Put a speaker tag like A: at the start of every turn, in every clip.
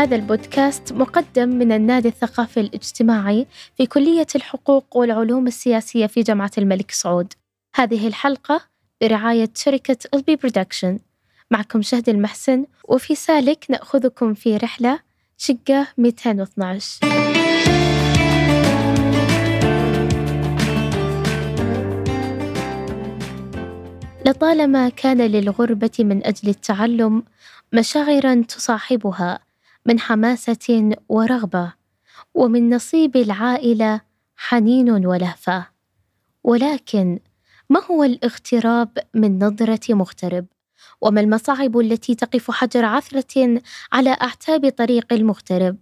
A: هذا البودكاست مقدم من النادي الثقافي الاجتماعي في كلية الحقوق والعلوم السياسية في جامعة الملك سعود. هذه الحلقة برعاية شركة البي Production. معكم شهد المحسن وفي سالك نأخذكم في رحلة شقة 212. لطالما كان للغربة من أجل التعلم مشاعرا تصاحبها من حماسة ورغبة ومن نصيب العائلة حنين ولهفة. ولكن ما هو الاغتراب من نظرة مغترب؟ وما المصاعب التي تقف حجر عثرة على أعتاب طريق المغترب؟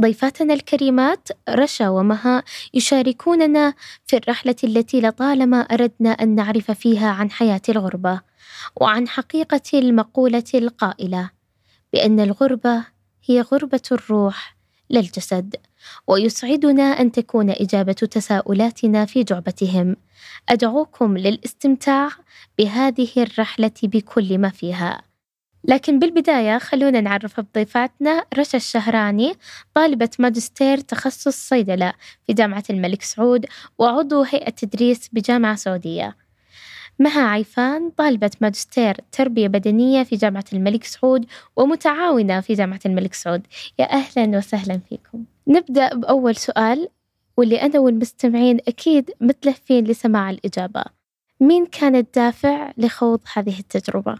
A: ضيفاتنا الكريمات رشا ومها يشاركوننا في الرحلة التي لطالما أردنا أن نعرف فيها عن حياة الغربة وعن حقيقة المقولة القائلة بأن الغربة هي غربة الروح للجسد ويسعدنا أن تكون إجابة تساؤلاتنا في جعبتهم. أدعوكم للاستمتاع بهذه الرحلة بكل ما فيها. لكن بالبداية خلونا نعرف بضيفاتنا رشا الشهراني طالبة ماجستير تخصص صيدلة في جامعة الملك سعود وعضو هيئة تدريس بجامعة سعودية. مها عيفان طالبة ماجستير تربية بدنية في جامعة الملك سعود ومتعاونة في جامعة الملك سعود. يا أهلا وسهلا فيكم. نبدأ بأول سؤال واللي أنا والمستمعين أكيد متلهفين لسماع الإجابة. مين كان الدافع لخوض هذه التجربة؟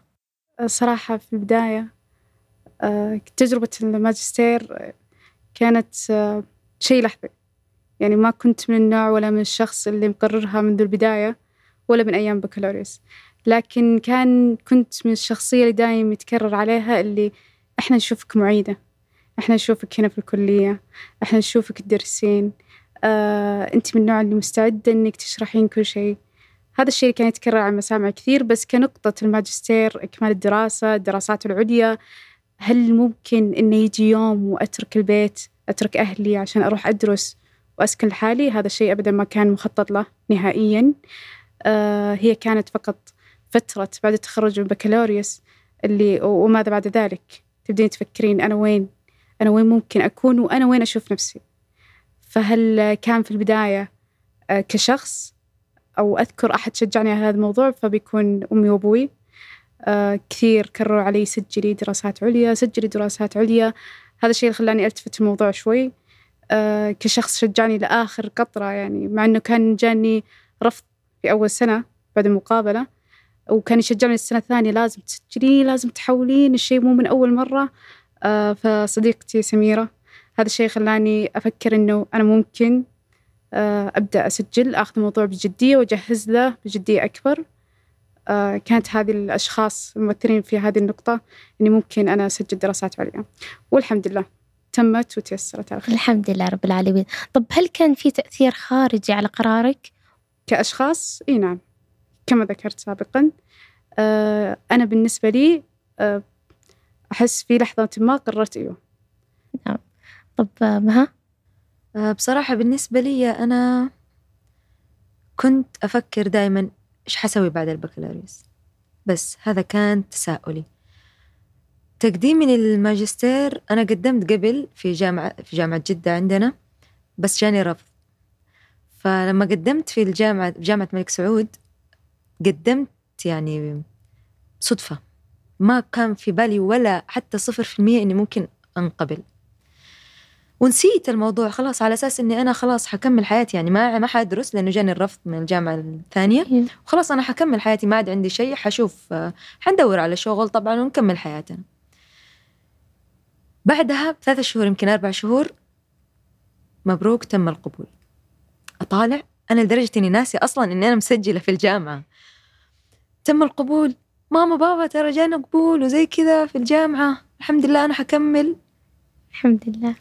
B: صراحة في البداية آه، تجربة الماجستير كانت آه، شيء لحظي. يعني ما كنت من النوع ولا من الشخص اللي مقررها منذ البداية. ولا من أيام بكالوريوس. لكن كان كنت من الشخصية اللي دايم يتكرر عليها اللي إحنا نشوفك معيدة إحنا نشوفك هنا في الكلية إحنا نشوفك تدرسين آه، أنت من النوع اللي مستعدة إنك تشرحين كل شيء. هذا الشيء كان يتكرر على مسامع كثير بس كنقطة الماجستير إكمال الدراسة الدراسات العليا هل ممكن إنه يجي يوم وأترك البيت أترك أهلي عشان أروح أدرس وأسكن لحالي؟ هذا الشيء أبدا ما كان مخطط له نهائيا. هي كانت فقط فترة بعد التخرج من بكالوريوس اللي وماذا بعد ذلك؟ تبدين تفكرين أنا وين؟ أنا وين ممكن أكون؟ وأنا وين أشوف نفسي؟ فهل كان في البداية آه كشخص؟ أو أذكر أحد شجعني على هذا الموضوع؟ فبيكون أمي وأبوي. آه كثير كرروا علي سجلي دراسات عليا سجلي دراسات عليا. هذا الشيء اللي خلاني ألتفت الموضوع شوي. آه كشخص شجعني لآخر قطرة يعني مع أنه كان جاني رفض في أول سنة بعد المقابلة وكان يشجعني السنة الثانية لازم تسجلين لازم تحولين الشيء مو من أول مرة. آه فصديقتي سميرة هذا الشيء خلاني أفكر إنه أنا ممكن آه أبدأ أسجل أخذ الموضوع بجدية وأجهز له بجدية أكبر. آه كانت هذه الأشخاص الممثلين في هذه النقطة إني ممكن أنا أسجل دراسات عليا والحمد لله تمت وتيسرت على خير.
A: الحمد لله رب العالمين. طب هل كان في تأثير خارجي على قرارك؟
B: كأشخاص إي نعم كما ذكرت سابقا. آه أنا بالنسبة لي آه أحس في لحظة ما قررت أيوه.
A: نعم. طب مها؟
C: آه بصراحة بالنسبة لي أنا كنت أفكر دائما إيش حسوي بعد البكالوريوس. بس هذا كان تساؤلي. تقديمي للماجستير أنا قدمت قبل في جامعة في جامعة جدة عندنا بس جاني رفض. فلما قدمت في الجامعة جامعة الملك سعود قدمت يعني صدفة. ما كان في بالي ولا حتى صفر في المية إني ممكن أنقبل. ونسيت الموضوع خلاص على أساس إني أنا خلاص حكمل حياتي. يعني ما ما حدرس لأنه جاني الرفض من الجامعة الثانية. وخلاص أنا حكمل حياتي ما عاد عندي شيء حشوف حندور على شغل طبعا ونكمل حياتنا. بعدها بثلاثة شهور يمكن أربع شهور مبروك تم القبول. أطالع أنا لدرجة إني ناسي أصلا إني أنا مسجلة في الجامعة. تم القبول. ماما بابا ترى جانا قبول وزي كذا في الجامعة. الحمد لله أنا حكمل.
A: الحمد لله.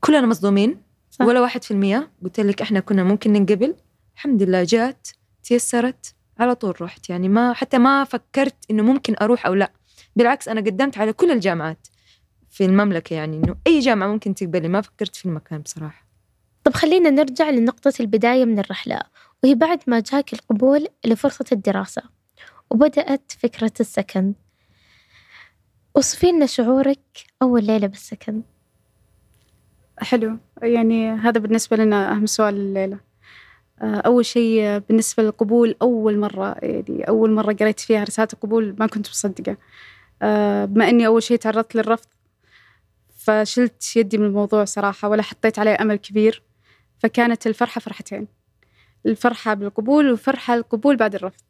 C: كلنا مصدومين. صح. ولا واحد في المية. قلت لك إحنا كنا ممكن ننقبل. الحمد لله جات. تيسرت. على طول رحت. يعني ما حتى ما فكرت إنه ممكن أروح أو لا. بالعكس أنا قدمت على كل الجامعات في المملكة يعني إنه أي جامعة ممكن تقبلي ما فكرت في المكان بصراحة.
A: طب خلينا نرجع لنقطة البداية من الرحلة وهي بعد ما جاك القبول لفرصة الدراسة وبدأت فكرة السكن. وصفي لنا شعورك أول ليلة بالسكن.
B: حلو. يعني هذا بالنسبة لنا أهم سؤال الليلة آه، أول شيء بالنسبة للقبول أول مرة يعني أول مرة قريت فيها رسالة القبول ما كنت مصدقة. آه، بما إني أول شيء تعرضت للرفض فشلت يدي من الموضوع صراحة ولا حطيت عليه أمل كبير. فكانت الفرحة فرحتين. الفرحة بالقبول وفرحة القبول بعد الرفض.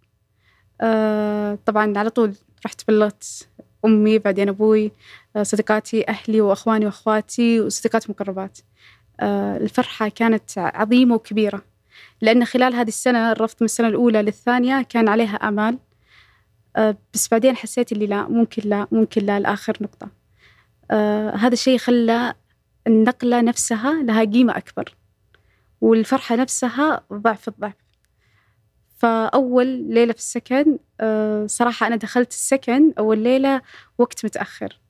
B: آه طبعا على طول رحت بلغت أمي بعدين أبوي آه صديقاتي أهلي وأخواني وأخواتي وصديقات مقربات. آه الفرحة كانت عظيمة وكبيرة لأن خلال هذه السنة الرفض من السنة الأولى للثانية كان عليها آمال. آه بس بعدين حسيت اللي لا ممكن لا ممكن لا لآخر نقطة. آه هذا الشيء خلى النقلة نفسها لها قيمة أكبر. والفرحة نفسها ضعف الضعف. فأول ليلة في السكن آه صراحة أنا دخلت السكن أول ليلة وقت متأخر.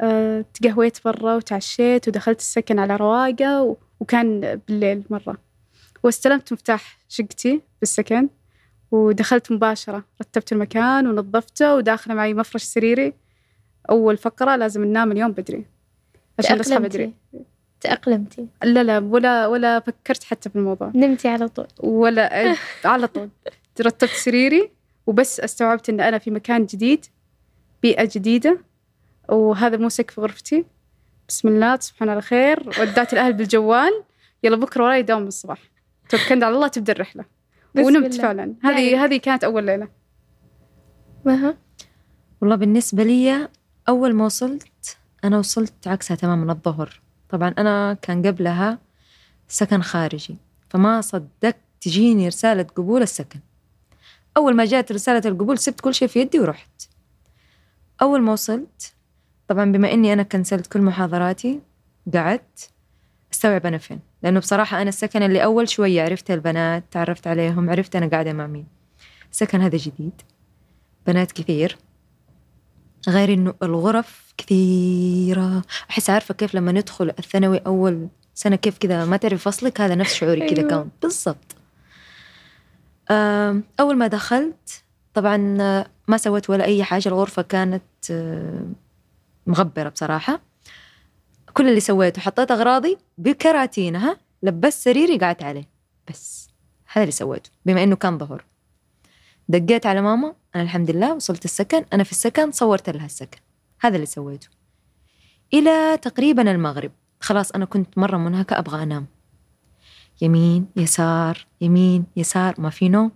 B: آه تقهويت برا وتعشيت ودخلت السكن على رواقة وكان بالليل مرة. واستلمت مفتاح شقتي بالسكن ودخلت مباشرة. رتبت المكان ونظفته وداخلة معي مفرش سريري. أول فقرة لازم ننام اليوم بدري. عشان نصحى بدري.
A: تأقلمتي؟
B: لا لا ولا ولا فكرت حتى في الموضوع.
A: نمتي على طول.
B: ولا على طول. رتبت سريري وبس استوعبت إن أنا في مكان جديد بيئة جديدة وهذا مو سقف غرفتي. بسم الله تصبحون على خير. ودعت الأهل بالجوال. يلا بكرة وراي دوام الصباح. توكلت على الله تبدأ الرحلة. ونمت الله. فعلا. هذه يعني. هذه كانت أول ليلة.
A: مها؟
C: والله بالنسبة لي أول ما وصلت أنا وصلت عكسها تماما الظهر. طبعا أنا كان قبلها سكن خارجي فما صدقت تجيني رسالة قبول السكن. أول ما جات رسالة القبول سبت كل شيء في يدي ورحت. أول ما وصلت طبعا بما إني أنا كنسلت كل محاضراتي قعدت أستوعب أنا فين. لأنه بصراحة أنا السكن اللي أول شوية عرفت البنات تعرفت عليهم عرفت أنا قاعدة مع مين. السكن هذا جديد بنات كثير. غير إنه الغرف كثيرة. أحس عارفة كيف لما ندخل الثانوي أول سنة كيف كذا ما تعرف فصلك؟ هذا نفس شعوري كذا أيوة. كان بالضبط. أول ما دخلت طبعا ما سويت ولا أي حاجة. الغرفة كانت مغبرة بصراحة. كل اللي سويته حطيت أغراضي بكراتينها لبست سريري قعدت عليه. بس هذا اللي سويته بما إنه كان ظهر. دقيت على ماما أنا الحمد لله وصلت السكن أنا في السكن صورت لها السكن. هذا اللي سويته. إلى تقريبا المغرب. خلاص أنا كنت مرة منهكة أبغى أنام. يمين يسار يمين يسار ما في نوم.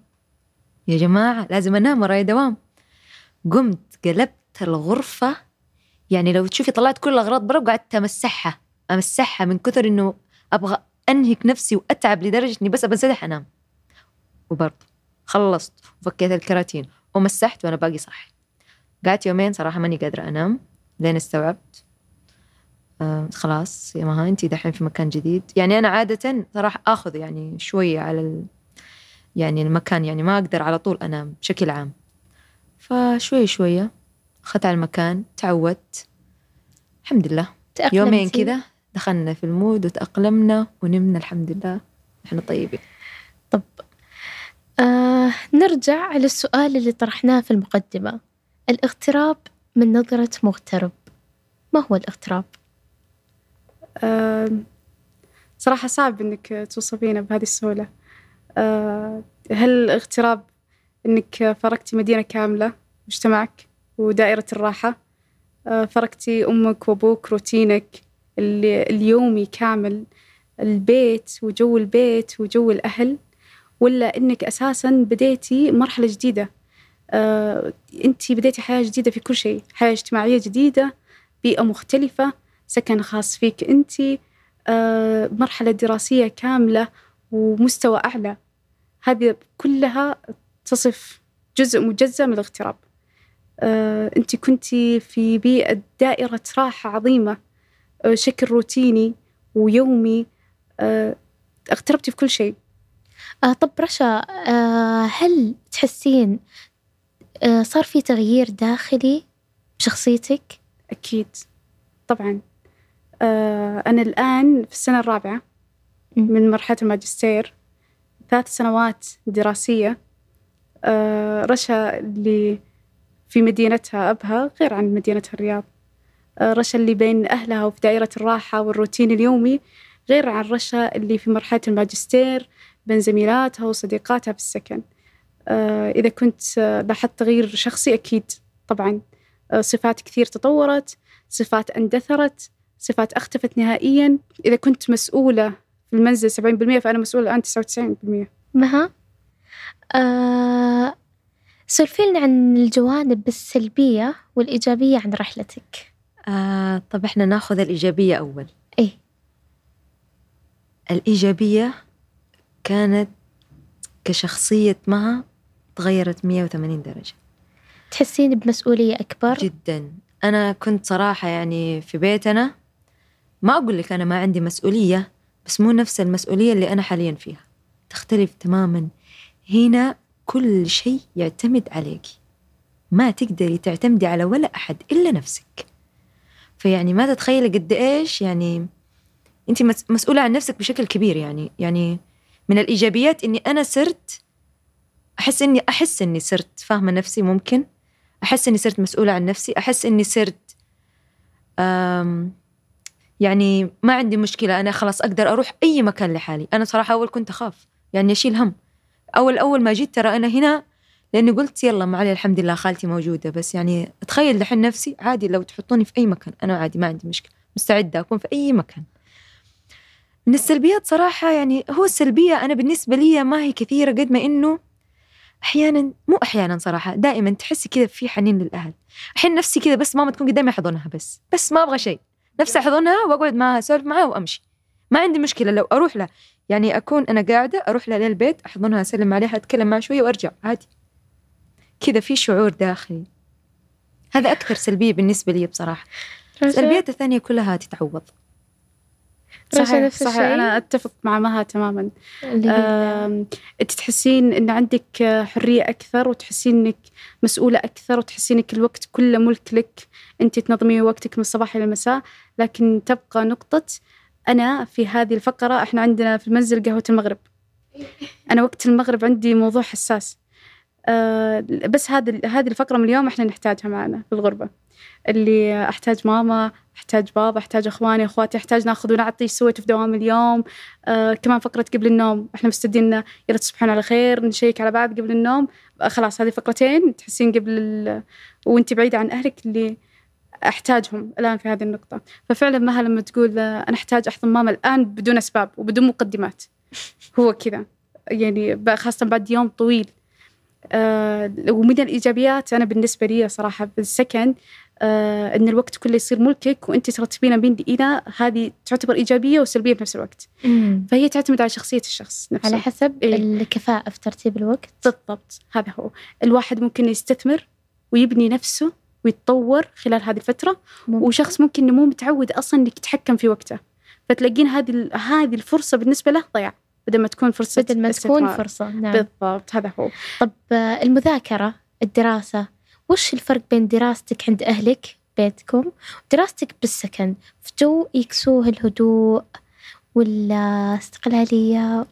C: يا جماعة لازم أنام وراي دوام. قمت قلبت الغرفة. يعني لو تشوفي طلعت كل الأغراض برا وقعدت أمسحها. أمسحها من كثر إنه أبغى أنهك نفسي وأتعب لدرجة إني بس أبنسدح أنام. وبرضه. خلصت وفكيت الكراتين ومسحت وأنا باقي صح قعدت يومين صراحة ماني قادرة أنام. لين استوعبت. آه خلاص يا مها أنت دحين في مكان جديد. يعني أنا عادة صراحة آخذ يعني شوية على ال... يعني المكان يعني ما أقدر على طول أنام بشكل عام. فشوية شوية أخذت على المكان تعودت. الحمد لله. تأقلمتي. يومين كذا دخلنا في المود وتأقلمنا ونمنا الحمد لله. إحنا طيبين.
A: طب آه نرجع للسؤال اللي طرحناه في المقدمة. الاغتراب من نظرة مغترب. ما هو الاغتراب؟
B: آه صراحة صعب إنك توصفينه بهذه السهولة. آه هل الاغتراب إنك فرقتي مدينة كاملة مجتمعك ودائرة الراحة؟ آه فرقتي أمك وأبوك روتينك اليومي كامل البيت وجو البيت وجو الأهل؟ ولا إنك أساسا بديتي مرحلة جديدة. آه، أنت بديتي حياة جديدة في كل شيء. حياة اجتماعية جديدة بيئة مختلفة سكن خاص فيك أنت آه، مرحلة دراسية كاملة ومستوى أعلى. هذه كلها تصف جزء مجزء من الاغتراب. آه، أنت كنتي في بيئة دائرة راحة عظيمة آه، شكل روتيني ويومي آه، اغتربتي في كل شيء.
A: طب رشا آه هل تحسين آه صار في تغيير داخلي بشخصيتك؟
B: أكيد طبعا. آه أنا الآن في السنة الرابعة من مرحلة الماجستير ثلاث سنوات دراسية. آه رشا اللي في مدينتها أبها غير عن مدينة الرياض. آه، رشا اللي بين أهلها وفي دائرة الراحة والروتين اليومي غير عن رشا اللي في مرحلة الماجستير. بين زميلاتها وصديقاتها في السكن آه، إذا كنت آه، لاحظت تغيير شخصي أكيد طبعا. صفات كثير تطورت صفات اندثرت صفات اختفت نهائيا. إذا كنت مسؤولة في المنزل 70% فأنا مسؤولة الآن 99%
A: مها. آه سولفي لنا عن الجوانب السلبية والإيجابية عن رحلتك.
C: آه طب إحنا ناخذ الإيجابية أول.
A: إيه.
C: الإيجابية كانت كشخصية مها تغيرت 180 درجة.
A: تحسين بمسؤولية أكبر؟
C: جدا. أنا كنت صراحة يعني في بيتنا ما أقول لك أنا ما عندي مسؤولية بس مو نفس المسؤولية اللي أنا حاليا فيها. تختلف تماما. هنا كل شيء يعتمد عليك. ما تقدري تعتمدي على ولا أحد إلا نفسك. فيعني ما تتخيلي قد إيش يعني أنت مسؤولة عن نفسك بشكل كبير يعني يعني من الإيجابيات إني أنا صرت أحس إني أحس إني صرت فاهمة نفسي ممكن؟ أحس إني صرت مسؤولة عن نفسي؟ أحس إني صرت يعني ما عندي مشكلة أنا خلاص أقدر أروح أي مكان لحالي. أنا صراحة أول كنت أخاف يعني أشيل هم. أول أول ما جيت ترى أنا هنا لأني قلت يلا ما علي الحمد لله خالتي موجودة بس يعني أتخيل دحين نفسي عادي لو تحطوني في أي مكان أنا عادي ما عندي مشكلة مستعدة أكون في أي مكان. من السلبيات صراحة يعني هو السلبية أنا بالنسبة لي ما هي كثيرة قد ما إنه أحيانا مو أحيانا صراحة دائما تحسي كذا في حنين للأهل. أحيانا نفسي كذا بس ماما تكون قدامي أحضنها بس. بس ما أبغى شيء. نفسي أحضنها وأقعد معها أسولف معها وأمشي. ما عندي مشكلة. لو أروح لها يعني أكون أنا قاعدة أروح لها للبيت أحضنها أسلم عليها أتكلم معها شوية وأرجع. عادي. كذا في شعور داخلي. هذا أكثر سلبية بالنسبة لي بصراحة. السلبيات الثانية كلها تتعوض.
B: صحيح صحيح. أنا أتفق مع مها تماما أنت تحسين أن عندك حرية أكثر وتحسين أنك مسؤولة أكثر وتحسين أنك الوقت كله ملك لك أنت تنظمي وقتك من الصباح إلى المساء. لكن تبقى نقطة أنا في هذه الفقرة إحنا عندنا في المنزل قهوة المغرب. أنا وقت المغرب عندي موضوع حساس. بس هذه هذه الفقرة من اليوم إحنا نحتاجها معنا في الغربة. اللي أحتاج ماما أحتاج بابا أحتاج إخواني أخواتي أحتاج ناخذ ونعطي إيش سويتوا في دوام اليوم. أه كمان فقرة قبل النوم. إحنا مستعدين يلا تصبحون على خير نشيك على بعض قبل النوم. خلاص هذه فقرتين تحسين قبل وأنت بعيدة عن أهلك اللي أحتاجهم الآن في هذه النقطة. ففعلا مها لما تقول أنا أحتاج أحضن ماما الآن بدون أسباب وبدون مقدمات. هو كذا. يعني خاصة بعد يوم طويل. آه ومن الإيجابيات أنا بالنسبة لي صراحة بالسكن آه إن الوقت كله يصير ملكك وأنت ترتبين بين إلى هذه تعتبر إيجابية وسلبية بنفس الوقت
A: مم.
B: فهي تعتمد على شخصية الشخص
A: نفسه على حسب إيه؟ الكفاءة في ترتيب الوقت
B: بالضبط هذا هو الواحد ممكن يستثمر ويبني نفسه ويتطور خلال هذه الفترة ممكن. وشخص ممكن مو متعود أصلا إنك تتحكم في وقته فتلاقين هذه هذه الفرصة بالنسبة له ضياع بدل ما تكون فرصة
A: بدل ما تكون فرصة نعم.
B: بالضبط هذا هو.
A: طب المذاكرة الدراسة وش الفرق بين دراستك عند أهلك بيتكم ودراستك بالسكن؟ في جو يكسوه الهدوء والاستقلالية؟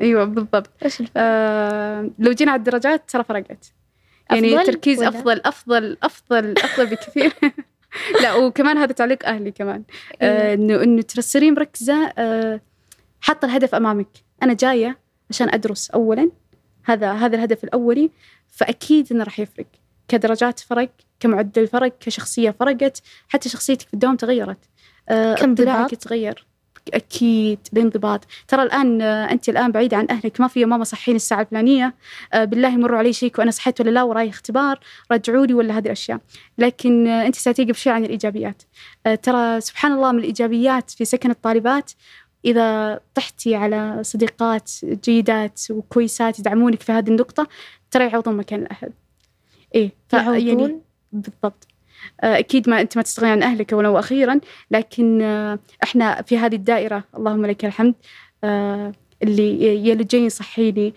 B: أيوه بالضبط.
A: إيش
B: آه لو جينا على الدرجات ترى فرقت. يعني أفضل تركيز ولا؟ أفضل أفضل أفضل أفضل بكثير. لا وكمان هذا تعليق أهلي كمان. آه إنه إنه ترى مركزة آه حاطة الهدف أمامك. أنا جاية عشان أدرس أولا هذا هذا الهدف الأولي فأكيد إنه راح يفرق. كدرجات فرق كمعدل فرق كشخصية فرقت حتى شخصيتك في الدوام تغيرت.
A: آه كم
B: تغير. أكيد بانضباط. ترى الآن آه، أنت الآن بعيده عن أهلك. ما في ماما صحيني الساعة الفلانية. آه، بالله مروا علي شيك وأنا صحيت ولا لا وراي اختبار. رجعوا لي ولا هذه الأشياء. لكن آه، أنت ستيجي بشيء عن الإيجابيات. ترى سبحان الله من الإيجابيات في سكن الطالبات إذا طحتي على صديقات جيدات وكويسات يدعمونك في هذه النقطة ترى يعوضون مكان الأهل.
A: إيه يعني
B: بالضبط. آه، أكيد ما أنت ما تستغني عن أهلك ولو أخيرا لكن آه، إحنا في هذه الدائرة اللهم لك الحمد آه، اللي جاي يصحيني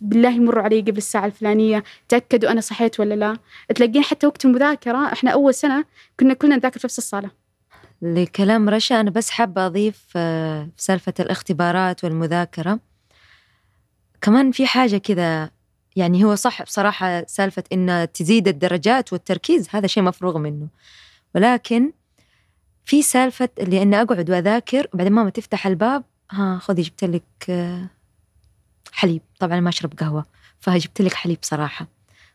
B: بالله يمروا علي قبل الساعة الفلانية تأكدوا أنا صحيت ولا لا. تلاقين حتى وقت المذاكرة إحنا أول سنة كنا كلنا نذاكر في نفس الصالة.
C: لكلام رشا أنا بس حابة أضيف في سالفة الاختبارات والمذاكرة. كمان في حاجة كذا يعني هو صح بصراحة سالفة إن تزيد الدرجات والتركيز هذا شيء مفروغ منه. ولكن في سالفة اللي إني أقعد وأذاكر وبعدين ماما تفتح الباب ها خذي جبت لك آه، حليب. طبعا ما أشرب قهوة فجبت لك حليب صراحة.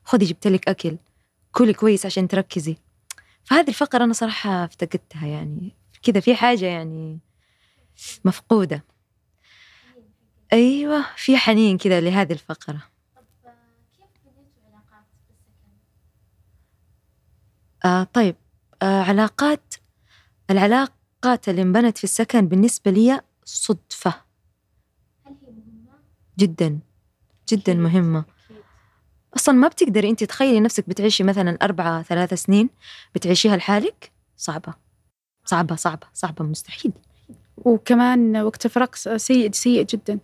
C: خذي جبت لك أكل. كلي كويس عشان تركزي. فهذه الفقرة أنا صراحة افتقدتها يعني. كذا في حاجة يعني مفقودة. أيوة في حنين كذا لهذه الفقرة. آه طيب. آه علاقات العلاقات اللي انبنت في السكن بالنسبة لي صدفة؟ جدا. جدا مهمة. أصلا ما بتقدري أنت تخيلي نفسك بتعيشي مثلا أربعة ثلاثة سنين بتعيشيها لحالك؟ صعبة. صعبة صعبة صعبة مستحيل.
B: وكمان وقت الفراغ سيء سيء جدا.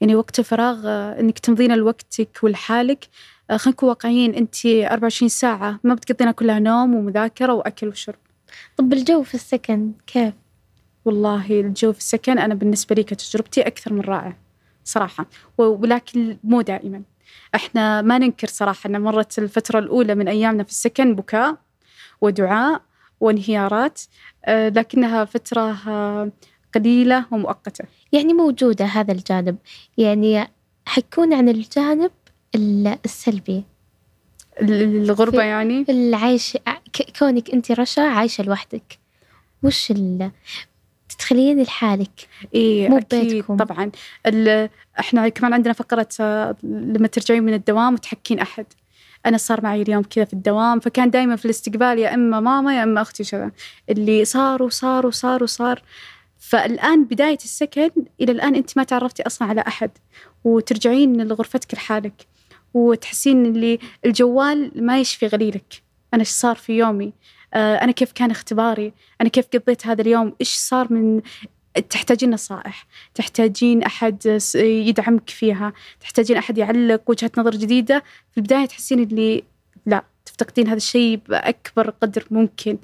B: يعني وقت الفراغ آه، إنك تمضين لوقتك ولحالك آه، خلينا نكون واقعيين انت 24 ساعة ما بتقضينها كلها نوم ومذاكرة وأكل وشرب.
A: طب الجو في السكن كيف؟
B: والله الجو في السكن أنا بالنسبة لي كتجربتي أكثر من رائع صراحة. ولكن مو دائما. إحنا ما ننكر صراحة إن مرت الفترة الأولى من أيامنا في السكن بكاء ودعاء وانهيارات آه، لكنها فترة آه، قليلة ومؤقتة.
A: يعني موجودة هذا الجانب. يعني حيكون عن الجانب ال- السلبي.
B: ال- الغربة
A: في-
B: يعني؟
A: العيش ك- كونك أنت رشا عايشة لوحدك. وش ال تتخيلين لحالك.
B: إيه
A: مو
B: أكيد
A: ببيتكم.
B: طبعا. إحنا كمان عندنا فقرة آه، لما ترجعين من الدوام وتحكين أحد. أنا صار معي اليوم كذا في الدوام فكان دائما في الاستقبال يا إما ماما يا إما أختي كذا اللي صار وصار وصار وصار. فالآن بداية السكن إلى الآن أنت ما تعرفتي أصلا على أحد وترجعين لغرفتك لحالك وتحسين اللي الجوال ما يشفي غليلك. أنا إيش صار في يومي؟ أنا كيف كان اختباري؟ أنا كيف قضيت هذا اليوم؟ إيش صار من تحتاجين نصائح؟ تحتاجين أحد يدعمك فيها؟ تحتاجين أحد يعلق وجهة نظر جديدة؟ في البداية تحسين اللي لا تفتقدين هذا الشيء بأكبر قدر ممكن.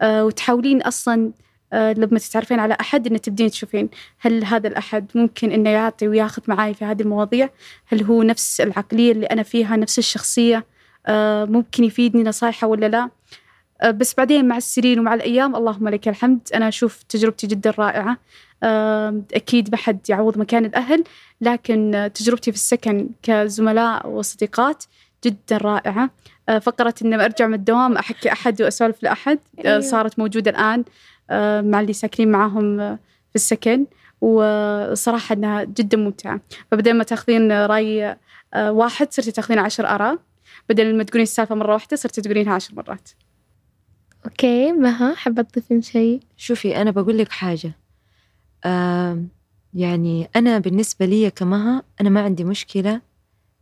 B: أه وتحاولين أصلا أه لما تتعرفين على أحد إنه تبدين تشوفين هل هذا الأحد ممكن إنه يعطي وياخذ معاي في هذه المواضيع؟ هل هو نفس العقلية اللي أنا فيها نفس الشخصية؟ ممكن يفيدني نصايحة ولا لا؟ بس بعدين مع السنين ومع الأيام اللهم لك الحمد. أنا أشوف تجربتي جدا رائعة. آم، أكيد ما حد يعوض مكان الأهل لكن تجربتي في السكن كزملاء وصديقات جدا رائعة. آه، فقرة إن أرجع من الدوام أحكي أحد وأسولف لأحد
A: أيوة.
B: صارت موجودة الآن مع اللي ساكنين معاهم في السكن. وصراحة إنها جدا ممتعة. فبدل ما تاخذين رأي واحد صرتي تاخذين عشر آراء. بدل ما تقولين السالفة مرة واحدة صرتي تقولينها عشر مرات.
A: okay مها حابة تضيفين شيء؟
C: شوفي أنا بقول لك حاجة. آم، يعني أنا بالنسبة لي كمها أنا ما عندي مشكلة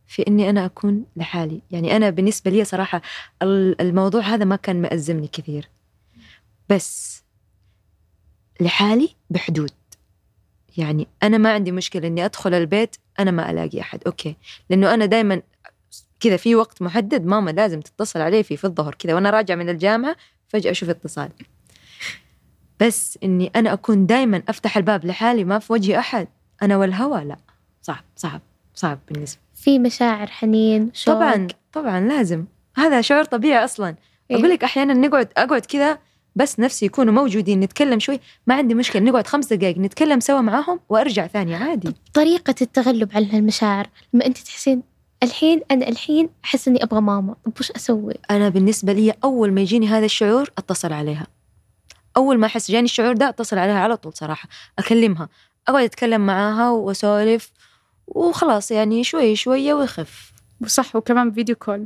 C: في إني أنا أكون لحالي. يعني أنا بالنسبة لي صراحة ال- الموضوع هذا ما كان مأزمني كثير. بس لحالي بحدود. يعني أنا ما عندي مشكلة إني أدخل البيت أنا ما ألاقي أحد. okay. لأنه أنا دائما كذا في وقت محدد ماما لازم تتصل علي فيه في الظهر كذا وأنا راجعة من الجامعة فجأة أشوف اتصال. بس إني أنا أكون دائما أفتح الباب لحالي ما في وجهي أحد. أنا والهوى لا. صعب صعب صعب بالنسبة.
A: في مشاعر حنين شوق.
C: طبعا طبعا لازم. هذا شعور طبيعي أصلا.
A: إيه.
C: أقول لك أحيانا نقعد أقعد كذا بس نفسي يكونوا موجودين نتكلم شوي. ما عندي مشكلة نقعد خمس دقائق نتكلم سوا معاهم وأرجع ثاني عادي.
A: طريقة التغلب على المشاعر لما أنت تحسين الحين أنا الحين أحس إني أبغى ماما. طب وش أسوي؟
C: أنا بالنسبة لي أول ما يجيني هذا الشعور أتصل عليها. أول ما أحس جاني الشعور ده أتصل عليها على طول صراحة أكلمها. اقعد أتكلم معاها وأسولف وخلاص يعني شوي شوية ويخف.
B: وصح وكمان فيديو كول.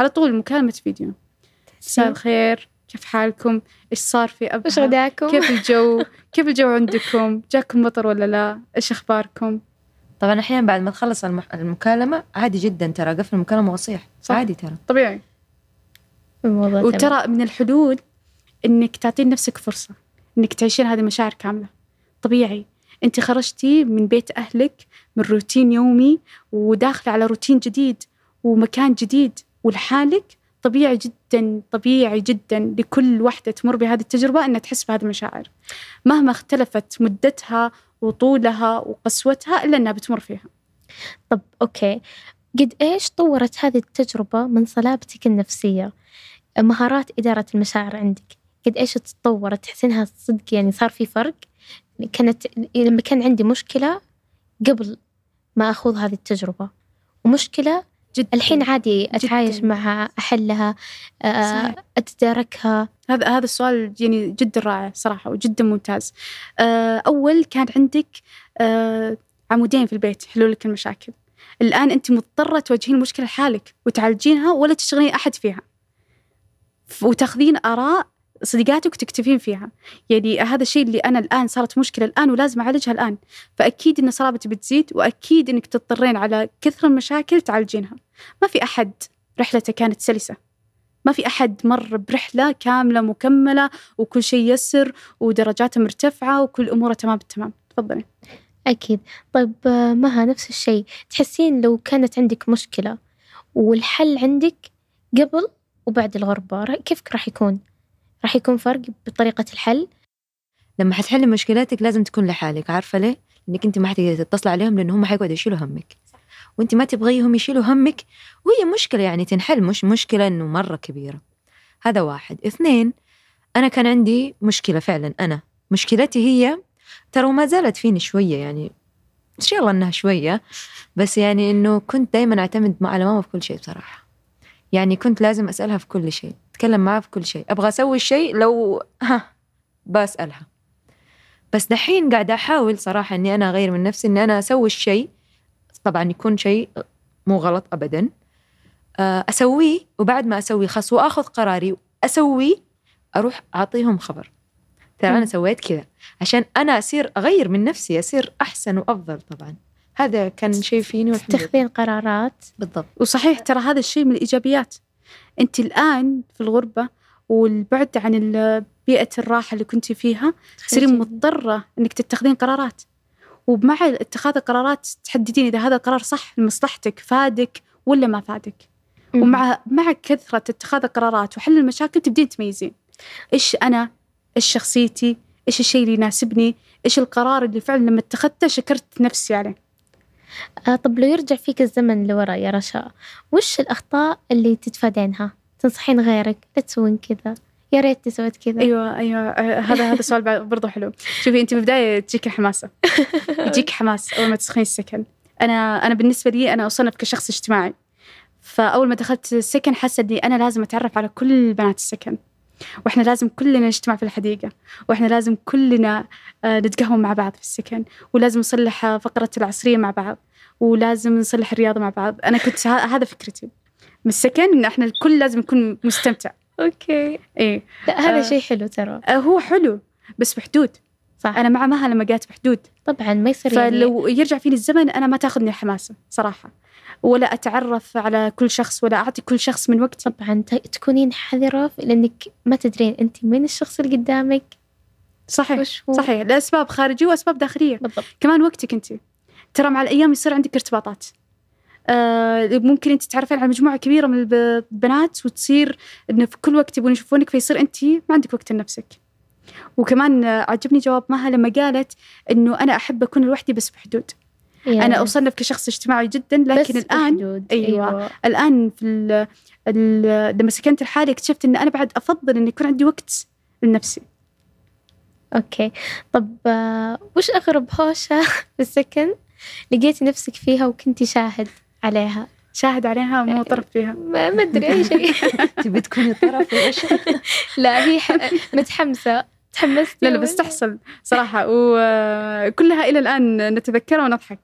B: على طول مكالمة فيديو. مساء الخير كيف حالكم؟ إيش صار في أبها؟
A: غداكم؟
B: كيف الجو؟ كيف الجو عندكم؟ جاكم مطر ولا لا؟ إيش أخباركم؟
C: طبعا أحيانا بعد ما تخلص المح- المكالمة عادي جدا ترى قفل المكالمة واصيح
B: صح.
C: عادي ترى.
B: طبيعي.
A: الموضوع تمام.
B: وترى من الحلول إنك تعطين نفسك فرصة إنك تعيشين هذه المشاعر كاملة. طبيعي. أنت خرجتي من بيت أهلك من روتين يومي وداخلة على روتين جديد ومكان جديد ولحالك. طبيعي جدا طبيعي جدا لكل وحدة تمر بهذه التجربة إنها تحس بهذه المشاعر. مهما اختلفت مدتها وطولها وقسوتها إلا إنها بتمر فيها.
A: طب أوكي. قد إيش طورت هذه التجربة من صلابتك النفسية؟ مهارات إدارة المشاعر عندك. قد إيش تطورت تحسينها صدق يعني صار في فرق؟ كانت لما كان عندي مشكلة قبل ما أخوض هذه التجربة. ومشكلة
B: جدا
A: الحين عادي أتعايش
B: جداً.
A: معها أحلها آه،
B: صحيح.
A: أتداركها
B: هذا هذا السؤال يعني جدا رائع صراحة وجدا ممتاز. آه، أول كان عندك آه، عمودين في البيت يحلوا لك المشاكل. الآن أنت مضطرة تواجهين المشكلة لحالك وتعالجينها ولا تشتغلين أحد فيها. وتأخذين آراء صديقاتك وتكتبين فيها. يعني هذا الشيء اللي أنا الآن صارت مشكلة الآن ولازم أعالجها الآن. فأكيد إن صلابتي بتزيد وأكيد إنك تضطرين على كثر المشاكل تعالجينها. ما في أحد رحلته كانت سلسة. ما في أحد مر برحلة كاملة مكملة وكل شيء يسر ودرجاته مرتفعة وكل أموره تمام بالتمام تفضلي
A: أكيد طيب مها نفس الشيء تحسين لو كانت عندك مشكلة والحل عندك قبل وبعد الغربة كيف راح يكون؟ راح يكون فرق بطريقة الحل؟
C: لما حتحلي مشكلاتك لازم تكون لحالك عارفة ليه؟ لأنك أنت ما حتقدري تتصل عليهم لأن هم حيقعدوا يشيلوا همك وأنت ما تبغيهم يشيلوا همك. وهي مشكلة يعني تنحل مش مشكلة إنه مرة كبيرة. هذا واحد. اثنين أنا كان عندي مشكلة فعلا أنا. مشكلتي هي ترى وما زالت فيني شوية يعني. إن شاء الله إنها شوية؟ بس يعني إنه كنت دايما أعتمد مع- على ماما في كل شيء بصراحة. يعني كنت لازم أسألها في كل شيء أتكلم معها في كل شيء. أبغى أسوي الشيء لو ها بسألها. بس دحين قاعدة أحاول صراحة إني أنا أغير من نفسي إني أنا أسوي الشيء طبعا يكون شيء مو غلط أبدا. آه، أسويه وبعد ما أسويه خلاص وآخذ قراري أسويه أروح أعطيهم خبر. ترى
A: مم.
C: سويت كذا. عشان أنا أصير أغير من نفسي أصير أحسن وأفضل طبعا. هذا كان شيء فيني.
A: تتخذين قرارات.
C: بالضبط.
B: وصحيح ترى هذا الشيء من الإيجابيات. أنت الآن في الغربة والبعد عن ال- بيئة الراحة اللي كنت فيها تصيرين
A: خرجي.
B: مضطرة إنك تتخذين قرارات. ومع اتخاذ القرارات تحددين إذا هذا القرار صح لمصلحتك فادك ولا ما فادك.
A: مم.
B: ومع مع كثرة اتخاذ القرارات وحل المشاكل تبدين تميزين. إيش أنا؟ إيش شخصيتي؟ إيش الشيء اللي يناسبني؟ إيش القرار اللي فعلا لما اتخذته شكرت نفسي عليه؟
A: آه طب لو يرجع فيك الزمن لورا يا رشا وش الأخطاء اللي تتفادينها؟ تنصحين غيرك؟ لا تسوين كذا. يا ريت سويت كذا.
B: أيوه أيوه. آه، هذا هذا سؤال برضو حلو. شوفي انت بالبدايه تجيك حماسة. يجيك حماس أول ما تسخنين السكن. أنا أنا بالنسبة لي أنا أصنف كشخص اجتماعي. فأول ما دخلت السكن حاسة إني أنا لازم أتعرف على كل بنات السكن. وإحنا لازم كلنا نجتمع في الحديقة. وإحنا لازم كلنا آه، نتقهوى مع بعض في السكن. ولازم نصلح آه، فقرة العصرية مع بعض. ولازم نصلح الرياضة مع بعض. أنا كنت هذا فكرتي. من السكن إن إحنا الكل لازم يكون مستمتع.
A: أوكي.
B: إيه.
A: لا هذا
B: آه.
A: شيء حلو ترى.
B: آه، هو حلو بس بحدود
A: صح.
B: أنا مع مها لما قالت بحدود
A: طبعا ما يصير يعني
B: فلو يرجع فيني الزمن أنا ما تاخذني حماسة صراحة. ولا أتعرف على كل شخص ولا أعطي كل شخص من وقتي.
A: طبعا تكونين حذرة لأنك ما تدرين أنت مين الشخص اللي قدامك.
B: صحيح
A: وش هو؟
B: صحيح. لأسباب خارجية وأسباب داخلية.
A: بالضبط.
B: كمان وقتك أنت. ترى مع الأيام يصير عندك ارتباطات. ممكن انت تتعرفين على مجموعة كبيرة من الب- البنات وتصير انه في كل وقت يبون يشوفونك فيصير انت ما عندك وقت لنفسك وكمان آه، عجبني جواب مها لما قالت إنه أنا أحب أكون لوحدي بس بحدود أنا اصنف كشخص اجتماعي جدا لكن الآن
A: بحدود.
B: أيوة.
A: أيوة.
B: الآن في ال ال لما سكنت لحالي اكتشفت إن أنا بعد أفضل إن يكون عندي وقت لنفسي
A: أوكي طب آه، وش أغرب هوشة في السكن لقيتي نفسك فيها وكنتي شاهد عليها.
B: شاهد عليها مو طرف فيها.
A: ما ما أدري أي شيء.
C: تبي تكوني طرف
A: لا هي متحمسة. تحمست
B: لا لا بس تحصل صراحة. وكلها إلى الآن نتذكرها ونضحك.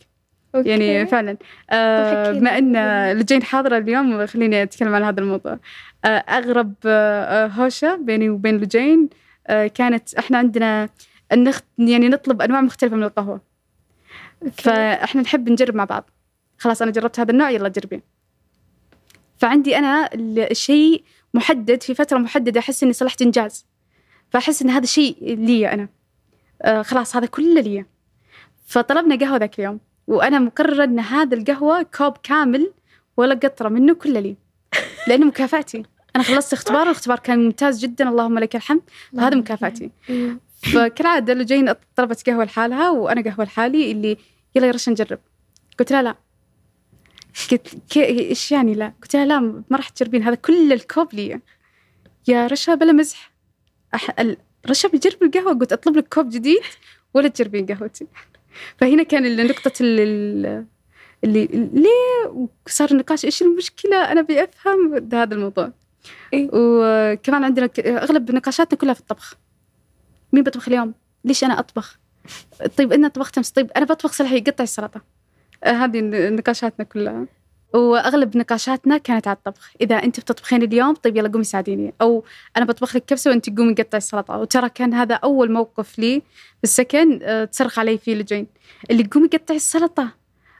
B: يعني فعلا. آه،. بما أن لجين حاضرة اليوم خليني أتكلم عن هذا الموضوع. آه، أغرب آه، هوشة بيني وبين لجين آه، كانت إحنا عندنا النخ... يعني نطلب أنواع مختلفة من القهوة. فإحنا نحب نجرب مع بعض. خلاص أنا جربت هذا النوع يلا جربي فعندي أنا ال- الشيء محدد في فترة محددة أحس إني صلحت إنجاز. فأحس إن هذا الشيء لي أنا. آه خلاص هذا كله لي فطلبنا قهوة ذاك اليوم وأنا مقررة إن هذا القهوة كوب كامل ولا قطرة منه كله لي. لأنه مكافأتي. أنا خلصت اختبار الاختبار كان ممتاز جدا اللهم لك الحمد. فهذا مكافأتي.
A: أيوة.
B: فكالعادة لو جايين طلبت قهوة لحالها وأنا قهوة لحالي اللي يلا يا رشا نجرب. قلت لها لا. قلت إيش يعني؟ لا؟ قلت لها لا ما راح تجربين. هذا كل الكوب لي يا رشا بلا مزح. أح... رشا بيجرب القهوة. قلت أطلب لك كوب جديد ولا تجربين قهوتي. فهنا كان نقطة ال- ال- اللي ليه صار النقاش. إيش المشكلة؟ أنا أبي أفهم. هذا الموضوع.
A: إيه.
B: وكمان عندنا أغلب نقاشاتنا كلها في الطبخ. مين بطبخ اليوم؟ ليش أنا أطبخ؟ طيب أنا طبخت أمس طيب أنا بطبخ صلحي قطع السلطة. هذه ن- نقاشاتنا كلها. وأغلب نقاشاتنا كانت على الطبخ. إذا أنت بتطبخين اليوم طيب يلا قومي ساعديني. أو أنا بطبخ لك كبسة وأنت قومي قطعي السلطة. وترى كان هذا أول موقف لي بالسكن آه، تصرخ علي فيه لجين. اللي قومي قطعي السلطة.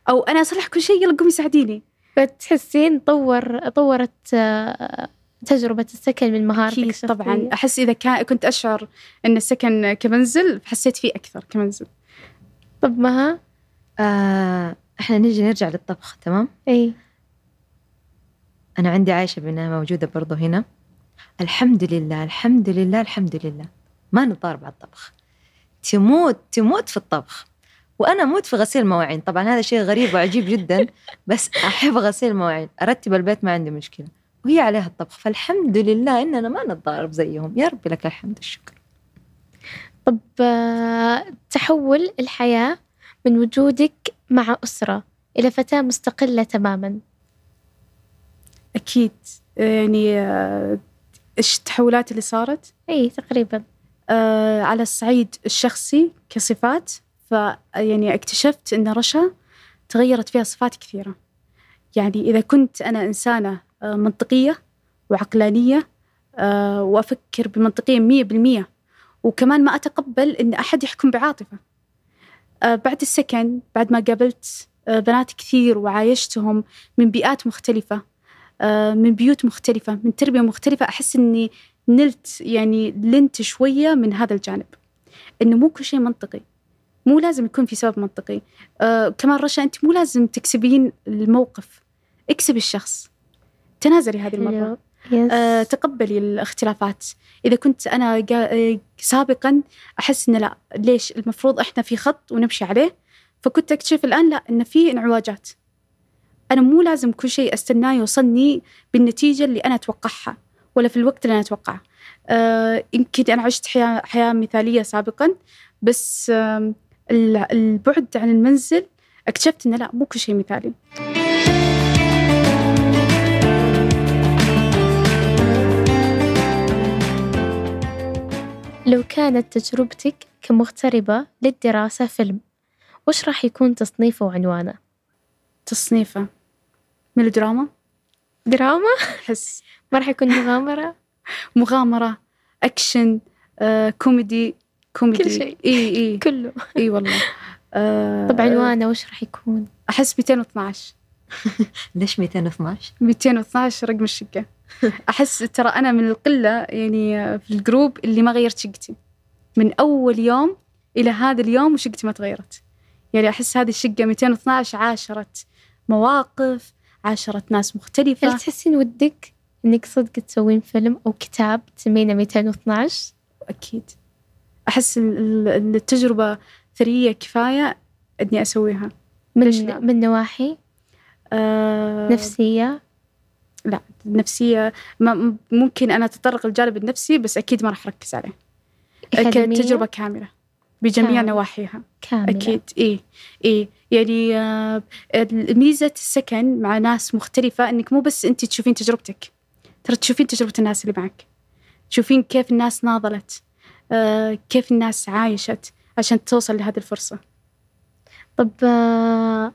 B: أو أنا اصلح كل شيء يلا قومي ساعديني.
A: فتحسين طور طورت آه، تجربة السكن من مهارتك
B: طبعا. أحس إذا كان كنت أشعر إن السكن كمنزل حسيت فيه أكثر كمنزل.
A: طب مها؟
C: آه إحنا نجي نرجع للطبخ تمام؟
A: إي.
C: أنا عندي عايشة بانها موجودة برضو هنا. الحمد لله الحمد لله الحمد لله. ما نضارب على الطبخ. تموت تموت في الطبخ. وأنا أموت في غسيل المواعين. طبعا هذا شيء غريب وعجيب جدا بس أحب غسيل المواعين. أرتب البيت ما عندي مشكلة. وهي عليها الطبخ. فالحمد لله إننا ما نتضارب زيهم. يا ربي لك الحمد والشكر
A: طب آه، تحول الحياة من وجودك مع أسرة إلى فتاة مستقلة تماما.
B: أكيد. يعني آه، إيش التحولات اللي صارت؟
A: إي تقريبا.
B: آه، على الصعيد الشخصي كصفات ف يعني اكتشفت إن رشا تغيرت فيها صفات كثيرة. يعني إذا كنت أنا إنسانة آه، منطقية وعقلانية آه، وأفكر بمنطقية مية بالمية وكمان ما أتقبل إن أحد يحكم بعاطفة. آه، بعد السكن بعد ما قابلت آه، بنات كثير وعايشتهم من بيئات مختلفة آه، من بيوت مختلفة من تربية مختلفة أحس إني نلت يعني لنت شوية من هذا الجانب إنه مو كل شيء منطقي مو لازم يكون في سبب منطقي. آه كمان رشا أنت مو لازم تكسبين الموقف اكسبي الشخص تنازلي هذه المرة.
A: yes
B: آه تقبلي الاختلافات. إذا كنت جا- آه، سابقا أحس إن لا ليش؟ المفروض إحنا في خط ونمشي عليه. فكنت أكتشف الآن لا إن في انعواجات أنا مو لازم كل شيء أستناه يوصلني بالنتيجة اللي أنا أتوقعها ولا في الوقت اللي أنا أتوقعه. آه يمكن أنا عشت حياة, حياة مثالية سابقا بس ال- البعد عن المنزل اكتشفت إنه لا مو كل شيء مثالي.
A: لو كانت تجربتك كمغتربة للدراسة فيلم وش راح يكون تصنيفه وعنوانه؟
B: تصنيفه ميلودراما
A: دراما؟
B: أحس
A: ما راح يكون مغامرة؟
B: مغامرة أكشن آه، كوميدي كوميدي
A: كل شيء.
B: إي إي
A: كله
B: إي والله آه،
A: طب عنوانه وش راح يكون؟
B: أحس 212
C: ليش 212
B: 212 رقم الشقة أحس ترى أنا من القلة يعني في الجروب اللي ما غيرت شقتي. من أول يوم إلى هذا اليوم وشقتي ما تغيرت. يعني أحس هذه الشقة 212 عاشرت مواقف عاشرت ناس مختلفة.
A: هل تحسين ودك إنك صدق تسوين فيلم أو كتاب تسمينه 212؟
B: أكيد. أحس ال- ال- التجربة ثرية كفاية إني أسويها. ليش لا؟
A: من, من نواحي؟
B: آه
A: نفسية؟
B: لا. نفسية ما ممكن أنا أتطرق للجانب النفسي بس أكيد ما راح أركز عليه. كتجربة كاملة بجميع
A: كاملة.
B: نواحيها.
A: كاملة.
B: أكيد. إيه إيه يعني آه، ميزة السكن مع ناس مختلفة إنك مو بس أنت تشوفين تجربتك. ترى تشوفين تجربة الناس اللي معك. تشوفين كيف الناس ناضلت آه، كيف الناس عايشت عشان توصل لهذه الفرصة.
A: طب آه،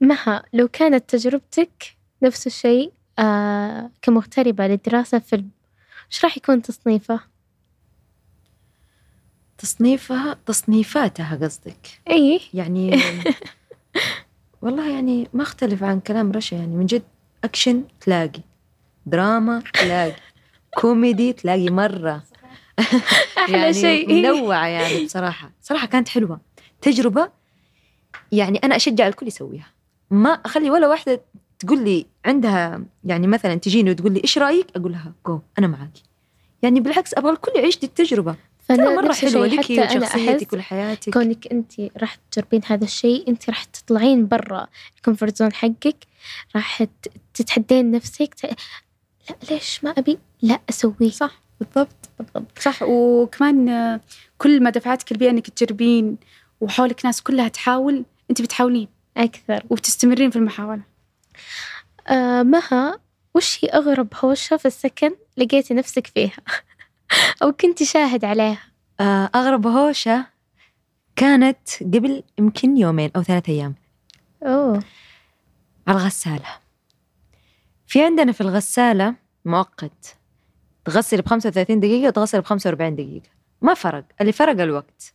A: مها لو كانت تجربتك نفس الشيء آه، كمغتربة للدراسة فيلم وش راح يكون تصنيفه؟
C: تصنيفها تصنيفاتها قصدك؟
A: أي.
C: يعني والله يعني ما أختلف عن كلام رشا يعني من جد أكشن تلاقي دراما تلاقي كوميدي تلاقي مرة.
A: أحلى
C: يعني
A: شيء.
C: منوعة يعني بصراحة. صراحة كانت حلوة. تجربة يعني أنا أشجع الكل يسويها. ما أخلي ولا واحدة تقول لي عندها يعني مثلا تجيني وتقول لي إيش رأيك؟ أقول لها جو أنا معاكي. يعني بالعكس أبغى الكل يعيش دي التجربة. ترى
A: نفس الشيء،
C: حلوة لك وشخصيتك ولحياتك.
A: كونك أنت راح تجربين هذا الشيء أنت راح تطلعين برا ال comfort zone حقك راح تتحدين نفسك ت... لا ليش ما أبي؟ لا أسويه.
B: صح
C: بالضبط.
A: بالضبط.
B: صح وكمان كل ما دفعتك البيئة إنك تجربين وحولك ناس كلها تحاول أنت بتحاولين.
A: أكثر.
B: وبتستمرين في المحاولة.
A: آه مها وش هي أغرب هوشة في السكن لقيتي نفسك فيها؟ أو كنت شاهد عليها؟
C: آه، أغرب هوشة كانت قبل يمكن يومين أو ثلاثة أيام.
A: أوه.
C: على الغسالة. في عندنا في الغسالة مؤقت. تغسل ب 35 دقيقة وتغسل ب 45 دقيقة. ما فرق. اللي فرق الوقت.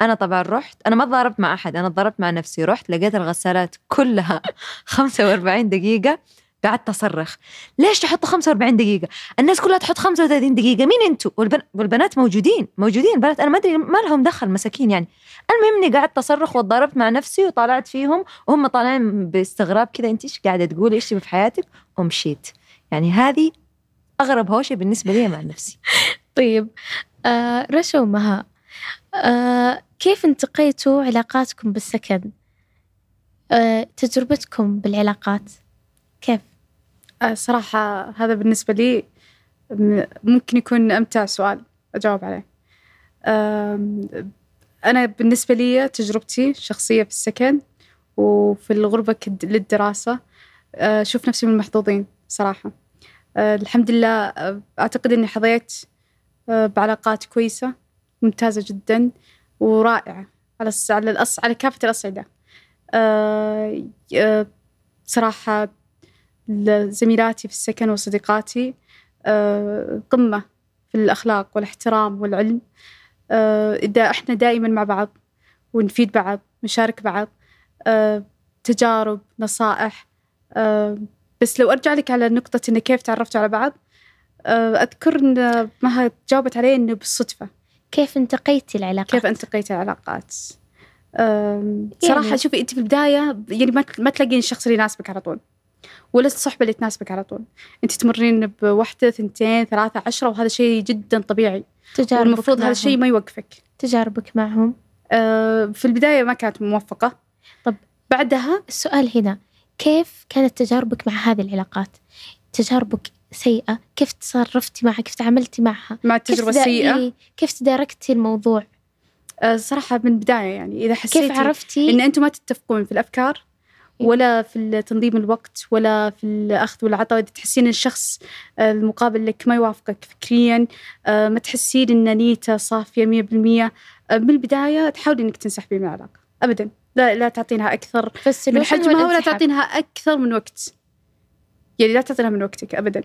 C: أنا طبعا رحت أنا ما تضاربت مع أحد أنا تضاربت مع نفسي رحت لقيت الغسالات كلها 45 دقيقة قعدت أصرخ. ليش تحطوا 45 دقيقة؟ الناس كلها تحط 35 دقيقة مين أنتوا؟ والبن... والبنات موجودين موجودين بنات أنا ما أدري ما لهم دخل مساكين يعني. المهم إني قعدت أصرخ وتضاربت مع نفسي وطالعت فيهم وهم طالعين باستغراب كذا أنت إيش قاعدة تقولي تبي في حياتك؟ ومشيت يعني هذه أغرب هوشة بالنسبة لي مع نفسي.
A: طيب آه رشا ومها آه كيف انتقيتوا علاقاتكم بالسكن؟ آه تجربتكم بالعلاقات كيف؟
B: آه، صراحة هذا بالنسبة لي ممكن يكون أمتع سؤال أجاوب عليه آم، أنا بالنسبة لي تجربتي الشخصية في السكن وفي الغربة للدراسة آه، أشوف نفسي من المحظوظين صراحة آه، الحمد لله آه، أعتقد أني حظيت آه، بعلاقات كويسة ممتازة جدا ورائعة. على الس- على الأص على كافة الأصعدة. آه، آه، صراحة زميلاتي في السكن وصديقاتي آه، قمة في الأخلاق والاحترام والعلم. آه، إذا إحنا دائما مع بعض ونفيد بعض نشارك بعض آه، تجارب نصائح آه، بس لو أرجع لك على نقطة إنه كيف تعرفتوا على بعض آه، أذكر إن مها جاوبت عليه إنه بالصدفة.
A: كيف انتقيتي العلاقات؟
B: كيف انتقيت العلاقات أم، صراحة
A: يعني-
B: شوفي أنت في البداية يعني ما تلاقين الشخص اللي يناسبك على طول ولا الصحبة اللي تناسبك على طول أنت تمرين بوحدة ثنتين ثلاثة عشرة وهذا شيء جدا طبيعي
A: تجاربك
B: والمفروض هذا. الشيء ما يوقفك
A: تجاربك معهم
B: أه، في البداية ما كانت موفقة
A: طب.
B: بعدها
A: السؤال هنا كيف كانت تجاربك مع هذه العلاقات؟ تجاربك سيئة كيف تصرفتي معها كيف تعاملتي معها؟
B: مع
A: كيف
B: التجربة
A: تدا-
B: السيئة؟
A: إيه، كيف تداركتي الموضوع؟
B: أه، صراحة من البداية يعني إذا
A: كيف
B: حسيتي
A: عرفتي؟
B: إن أنتم ما تتفقون في الأفكار ولا في تنظيم الوقت ولا في الأخذ والعطاء إذا تحسين الشخص آه، المقابل لك ما يوافقك فكريا آه، ما تحسين إن نيته صافية مية بالمية آه، من البداية تحاولي إنك تنسحبي من العلاقة أبدا. لا لا تعطينها أكثر من حجمها ولا؟ تعطينها أكثر من وقت. يعني لا تعطينها من وقتك أبدا. آه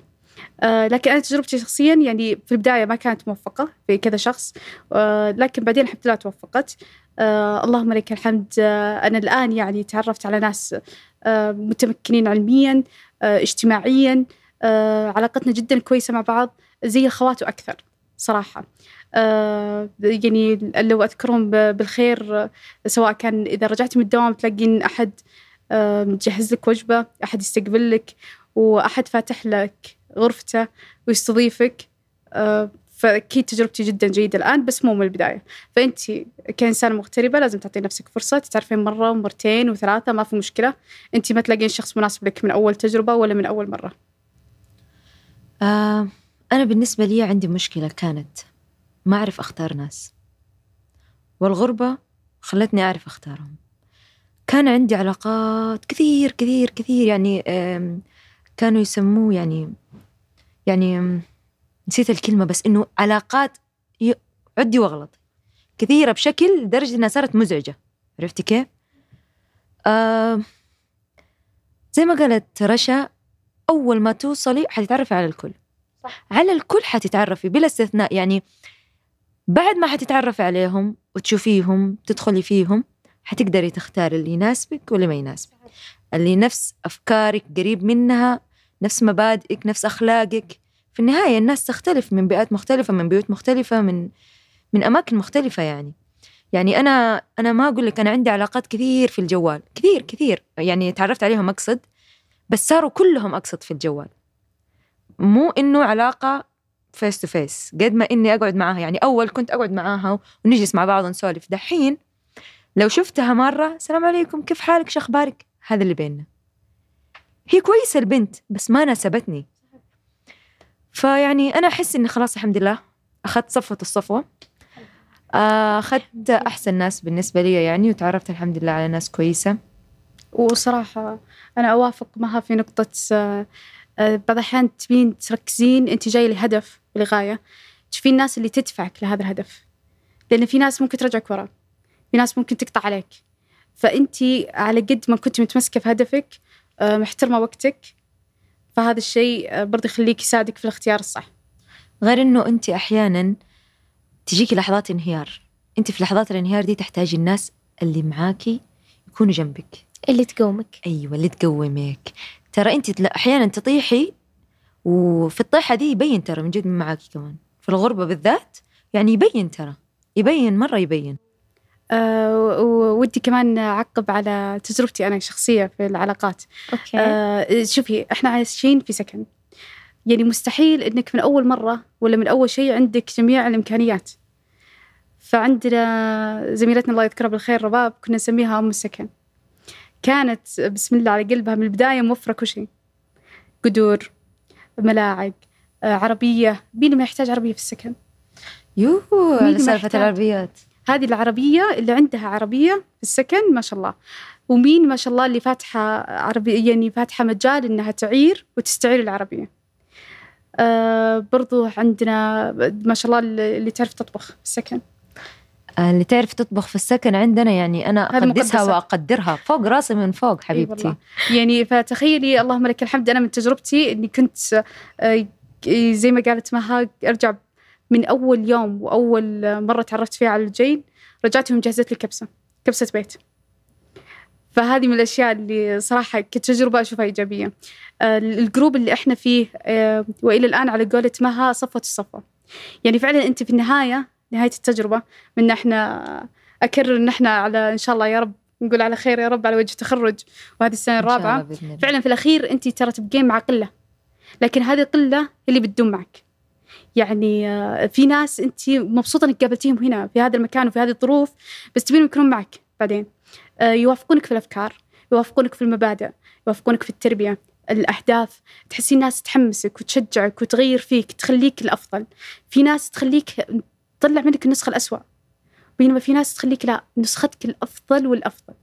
B: لكن أنا تجربتي شخصيا يعني في البداية ما كانت موفقة في كذا شخص آه لكن بعدين الحمد لله توفقت. آه اللهم لك الحمد. آه أنا الآن يعني تعرفت على ناس آه متمكنين علميا آه اجتماعيا آه علاقتنا جدا كويسة مع بعض زي الخوات وأكثر صراحة. آه يعني لو أذكرهم ب- بالخير آه، سواء كان إذا رجعتي من الدوام تلاقين أحد آه، لك وجبة أحد يستقبلك وأحد فاتح لك. غرفته ويستضيفك آه، فأكيد تجربتي جدا جيدة الآن بس مو من البداية. فأنت كإنسانة مغتربة لازم تعطي نفسك فرصة تتعرفين مرة ومرتين وثلاثة ما في مشكلة. أنت ما تلاقين شخص مناسب لك من أول تجربة ولا من أول مرة.
C: آه أنا بالنسبة لي عندي مشكلة كانت ما أعرف أختار ناس. والغربة خلتني أعرف أختارهم. كان عندي علاقات كثير كثير كثير يعني كانوا يسموه يعني يعني نسيت الكلمة بس إنه علاقات عدي واغلط كثيرة بشكل لدرجة إنها صارت مزعجة. عرفتي كيف؟ آه زي ما قالت رشا أول ما توصلي حتتعرفي على الكل.
A: صح.
C: على الكل حتتعرفي بلا استثناء. يعني بعد ما حتتعرفي عليهم وتشوفيهم تدخلي فيهم حتقدري تختاري اللي يناسبك واللي ما يناسبك. اللي نفس أفكارك قريب منها نفس مبادئك نفس أخلاقك. في النهاية الناس تختلف من بيئات مختلفة من بيوت مختلفة من من أماكن مختلفة يعني. يعني أنا أنا ما أقول لك أنا عندي علاقات كثير في الجوال. كثير كثير. يعني تعرفت عليهم أقصد بس صاروا كلهم أقصد في الجوال. مو إنه علاقة face to face قد ما إني أقعد معاها. يعني أول كنت أقعد معاها ونجلس مع بعض ونسولف. دحين لو شفتها مرة السلام عليكم كيف حالك؟ شو أخبارك؟ هذا اللي بيننا. هي كويسة البنت بس ما ناسبتني. فيعني أنا أحس إني خلاص الحمد لله أخذت صفوة الصفوة. آه، أخذت أحسن ناس بالنسبة لي يعني وتعرفت الحمد لله على ناس كويسة.
B: وصراحة أنا أوافق معها في نقطة آه، آه، بعض الأحيان تبين تركزين أنت جاية لهدف ولغاية تشوفين الناس اللي تدفعك لهذا الهدف. لأن في ناس ممكن ترجعك ورا. في ناس ممكن تقطع عليك. فأنت على قد ما كنت متمسكة في هدفك محترمة وقتك. فهذا الشيء برضه يخليك يساعدك في الاختيار الصح.
C: غير إنه أنت أحيانا تجيكي لحظات انهيار. أنت في لحظات الانهيار دي تحتاجي الناس اللي معاكي يكونوا جنبك.
A: اللي تقومك.
C: أيوة اللي تقومك. ترى أنت أحيانا تطيحي وفي الطيحة دي يبين ترى من جد من معاكي كمان. في الغربة بالذات يعني يبين ترى. يبين مرة يبين.
B: أه ودي كمان أعقب على تجربتي أنا الشخصية في العلاقات.
A: أوكي.
B: أه شوفي إحنا عايشين في سكن. يعني مستحيل إنك من أول مرة ولا من أول شيء عندك جميع الإمكانيات. فعندنا زميلتنا الله يذكرها بالخير رباب كنا نسميها أم السكن. كانت بسم الله على قلبها من البداية موفرة كل شيء. قدور ملاعق آه، عربية. مين ما يحتاج عربية في السكن؟
C: يوه على سالفة؟ العربيات.
B: هذه العربية اللي عندها عربية في السكن ما شاء الله ومين ما شاء الله اللي فاتحة عربية يعني فاتحة مجال إنها تعير وتستعير العربية آه برضو عندنا ما شاء الله اللي تعرف تطبخ في السكن
C: آه، اللي تعرف تطبخ في السكن عندنا يعني أقدسها
B: مقدسات.
C: وأقدرها فوق راسي من فوق حبيبتي
B: والله. يعني فتخيلي اللهم لك الحمد أنا من تجربتي إني كنت آه، زي ما قالت مها أرجع من أول يوم وأول مرة تعرفت فيها على الجيل رجعت ومجهزت لي كبسة كبسة بيت. فهذه من الأشياء اللي صراحة كتجربة أشوفها إيجابية. آه، الجروب اللي إحنا فيه آه، وإلى الآن على قولة مها صفوة الصفوة. يعني فعلا أنت في النهاية نهاية التجربة من إحنا أكرر إن إحنا على إن شاء الله يا رب نقول على خير يا رب على وجه تخرج وهذه السنة الرابعة. فعلا في الأخير أنت ترى تبقين مع قلة لكن هذه القلة اللي بتدوم معك. يعني آه، في ناس أنت مبسوطة إنك قابلتيهم هنا في هذا المكان وفي هذه الظروف بس تبين يكونون معك بعدين. آه، يوافقونك في الأفكار يوافقونك في المبادئ يوافقونك في التربية الأهداف. تحسين ناس تحمسك وتشجعك وتغير فيك تخليك الأفضل. في ناس تخليك تطلع منك النسخة الأسوأ بينما في ناس تخليك لا نسختك الأفضل والأفضل.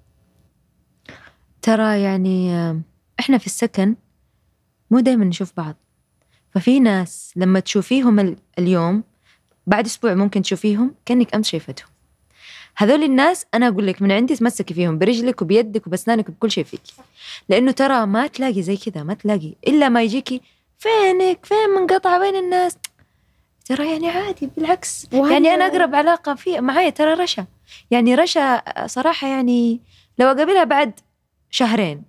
C: ترى يعني آه، إحنا في السكن مو دائما نشوف بعض. ففي ناس لما تشوفيهم ال- اليوم بعد أسبوع ممكن تشوفيهم كأنك أمس شايفتهم. هذول الناس أنا أقول لك من عندي تمسكي فيهم برجلك وبيدك وبأسنانك وبكل شيء فيك لأنه ترى ما تلاقي زي كذا ما تلاقي. إلا ما يجيكي فينك؟ فين منقطعه بين الناس؟ ترى يعني عادي بالعكس. يعني أنا أقرب علاقة في معايا ترى رشا. يعني رشا صراحة يعني لو أقابلها بعد شهرين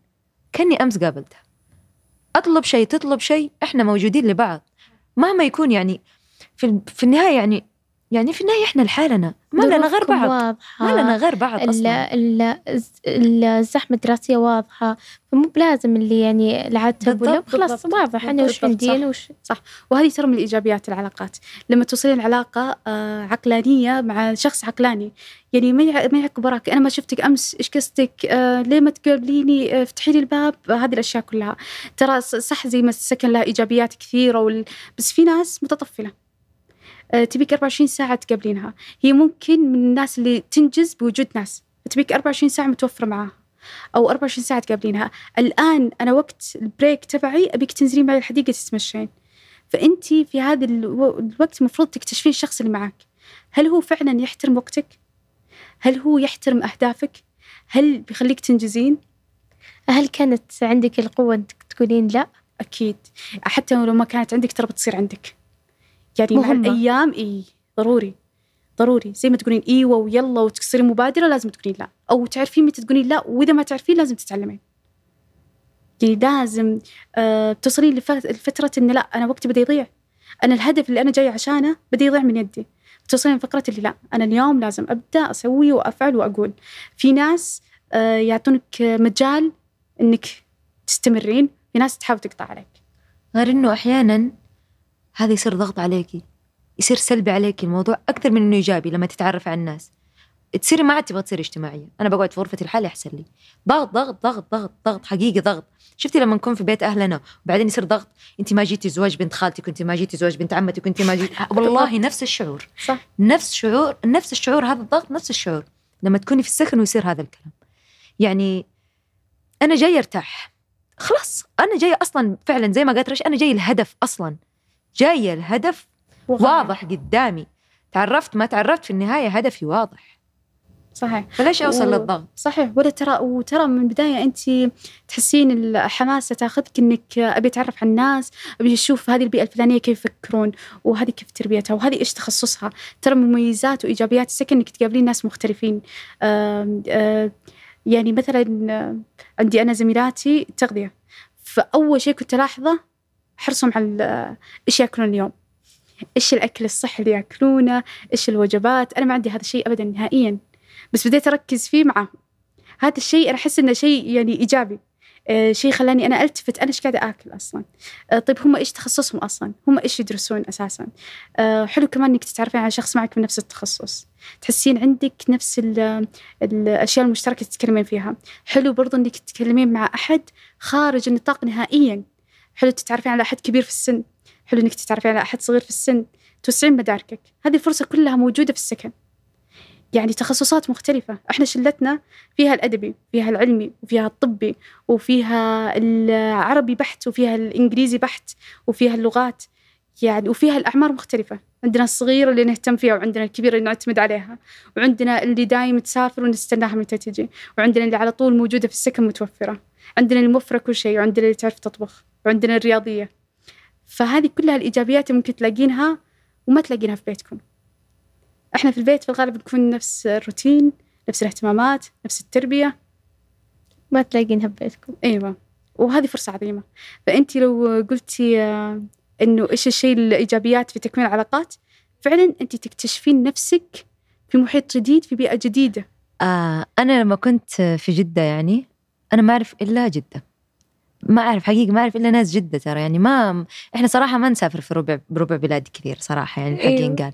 C: كأني أمس قابلتها. أطلب شيء تطلب شيء إحنا موجودين لبعض. مهما يكون يعني في في النهاية يعني يعني في النهاية إحنا لحالنا. ما لنا غير بعض.
A: واضحة
C: ما لنا غير بعض
A: ال- الزحمة الدراسية واضحة. فمو بلازم اللي يعني العتب ولا خلاص. واضح. أنا وش عندي
B: صح.
A: أنا وش
B: وهذه ترى من ايجابيات العلاقات. لما توصلين علاقه آه، عقلانية مع شخص عقلاني. يعني ما ما يعق براك أنا ما شفتك أمس إيش قصدك آه، ليه ما تقابليني؟ آه، افتحي لي الباب. آه، هذه الأشياء كلها. ترى صح زي ما السكن لها إيجابيات كثيرة وال... بس في ناس متطفلة. آه، تبيك 24 ساعة تقابلينها. هي ممكن من الناس اللي تنجز بوجود ناس. تبيك 24 ساعة متوفرة معاها أو 24 ساعة تقابلينها. الآن أنا وقت البريك تبعي أبيك تنزلين معي الحديقة تتمشين. فأنت في هذا الو- الوقت المفروض تكتشفين الشخص اللي معك هل هو فعلا يحترم وقتك؟ هل هو يحترم أهدافك؟ هل بيخليك تنجزين؟
A: هل كانت عندك القوة إنك تقولين لا؟
B: أكيد. حتى لو ما كانت عندك ترى بتصير عندك. يعني مع
A: مهمة.
B: الأيام إي ضروري ضروري. زي ما تقولين إيوه ويلا وتصيرين مبادرة لازم تقولين لا. أو تعرفين متى تقولين لا وإذا ما تعرفين لازم تتعلمين. يعني لازم آه توصلين لف- لفترة إن لا أنا وقتي بدأ يضيع. أنا الهدف اللي أنا جاي عشانه بدأ يضيع من يدي. توصلين لفقره اللي لا. أنا اليوم لازم أبدأ أسوي وأفعل وأقول. في ناس آه يعطونك مجال إنك تستمرين في ناس تحاول تقطع عليك.
C: غير إنه أحيانا هذا يصير ضغط عليكي يصير سلبي عليكي الموضوع أكثر من إنه إيجابي لما تتعرف على الناس. تصيري ما عاد تبغى تصيري اجتماعيه أنا بقعد في غرفتي لحالي احسن لي. ضغط ضغط ضغط ضغط ضغط حقيقي ضغط. شفتي لما نكون في بيت أهلنا وبعدين يصير ضغط؟ انت ما جيتي زواج بنت خالتك وانت ما جيتي زواج بنت عمتك وانت ما جيتي والله نفس الشعور.
B: صح.
C: نفس شعور نفس الشعور هذا الضغط نفس الشعور. لما تكوني في السكن ويصير هذا الكلام. يعني أنا جاي أرتاح. خلاص. أنا جاي أصلا فعلا زي ما قالت رش أنا جاي الهدف أصلا. جاي الهدف واضح. قدامي. تعرفت ما تعرفت في النهاية هدفي واضح.
B: صحيح.
C: فليش أوصل
B: و-
C: للضغط
B: صحيح. ولا ترى وترى من البداية أنت تحسين الحماسة تاخذك إنك أبي أتعرف على الناس أبي أشوف هذه البيئة الفلانية كيف يفكرون وهذه كيف تربيتها وهذه إيش تخصصها. ترى مميزات وإيجابيات السكن إنك تقابلين ناس مختلفين. آم، آه، يعني مثلا عندي أنا زميلاتي تغذية. فأول شيء كنت ألاحظه حرصهم على إيش يأكلون اليوم. إيش الأكل الصحي اللي يأكلونه إيش الوجبات. أنا ما عندي هذا الشيء أبدا نهائيا. بس بديت أركز فيه معه هذا الشيء أنا أحس إنه شيء يعني إيجابي. آه، شيء خلاني أنا ألتفت. أنا إيش قاعدة آكل أصلا؟ آه، طيب هم إيش تخصصهم أصلا؟ هم إيش يدرسون أساسا؟ آه، حلو كمان إنك تتعرفين على شخص معك من نفس التخصص. تحسين عندك نفس ال- الأشياء المشتركة تتكلمين فيها. حلو برضو إنك تتكلمين مع أحد خارج النطاق نهائيا. حلو تتعرفين على أحد كبير في السن. حلو إنك تتعرفين على أحد صغير في السن. توسعين مداركك. هذه الفرصة كلها موجودة في السكن. يعني تخصصات مختلفة. إحنا شلتنا فيها الأدبي فيها العلمي وفيها الطبي وفيها العربي بحت وفيها الإنجليزي بحت وفيها اللغات. يعني وفيها الأعمار مختلفة. عندنا الصغيرة اللي نهتم فيها وعندنا الكبيرة اللي نعتمد عليها. وعندنا اللي دايم تسافر ونستناها متى تجي. وعندنا اللي على طول موجودة في السكن متوفرة. عندنا اللي موفرة كل شيء وعندنا اللي تعرف تطبخ. وعندنا الرياضية. فهذه كلها الإيجابيات اللي ممكن تلاقينها وما تلاقينها في بيتكم. إحنا في البيت في الغالب نكون نفس الروتين نفس الاهتمامات نفس التربية.
A: ما تلاقينها ببيتكم
B: أيوه. وهذه فرصة عظيمة. فأنت لو قلتي آه، إنه إيش الشيء الإيجابيات في تكوين العلاقات فعلا أنت تكتشفين نفسك في محيط جديد في بيئة جديدة.
C: آه أنا لما كنت في جدة يعني أنا ما أعرف إلا جدة. ما أعرف حقيقة ما أعرف إلا ناس جدة ترى يعني ما إحنا صراحة ما نسافر في ربع بربع بلاد كثير صراحة يعني الحق
B: أيوه.
C: ينقال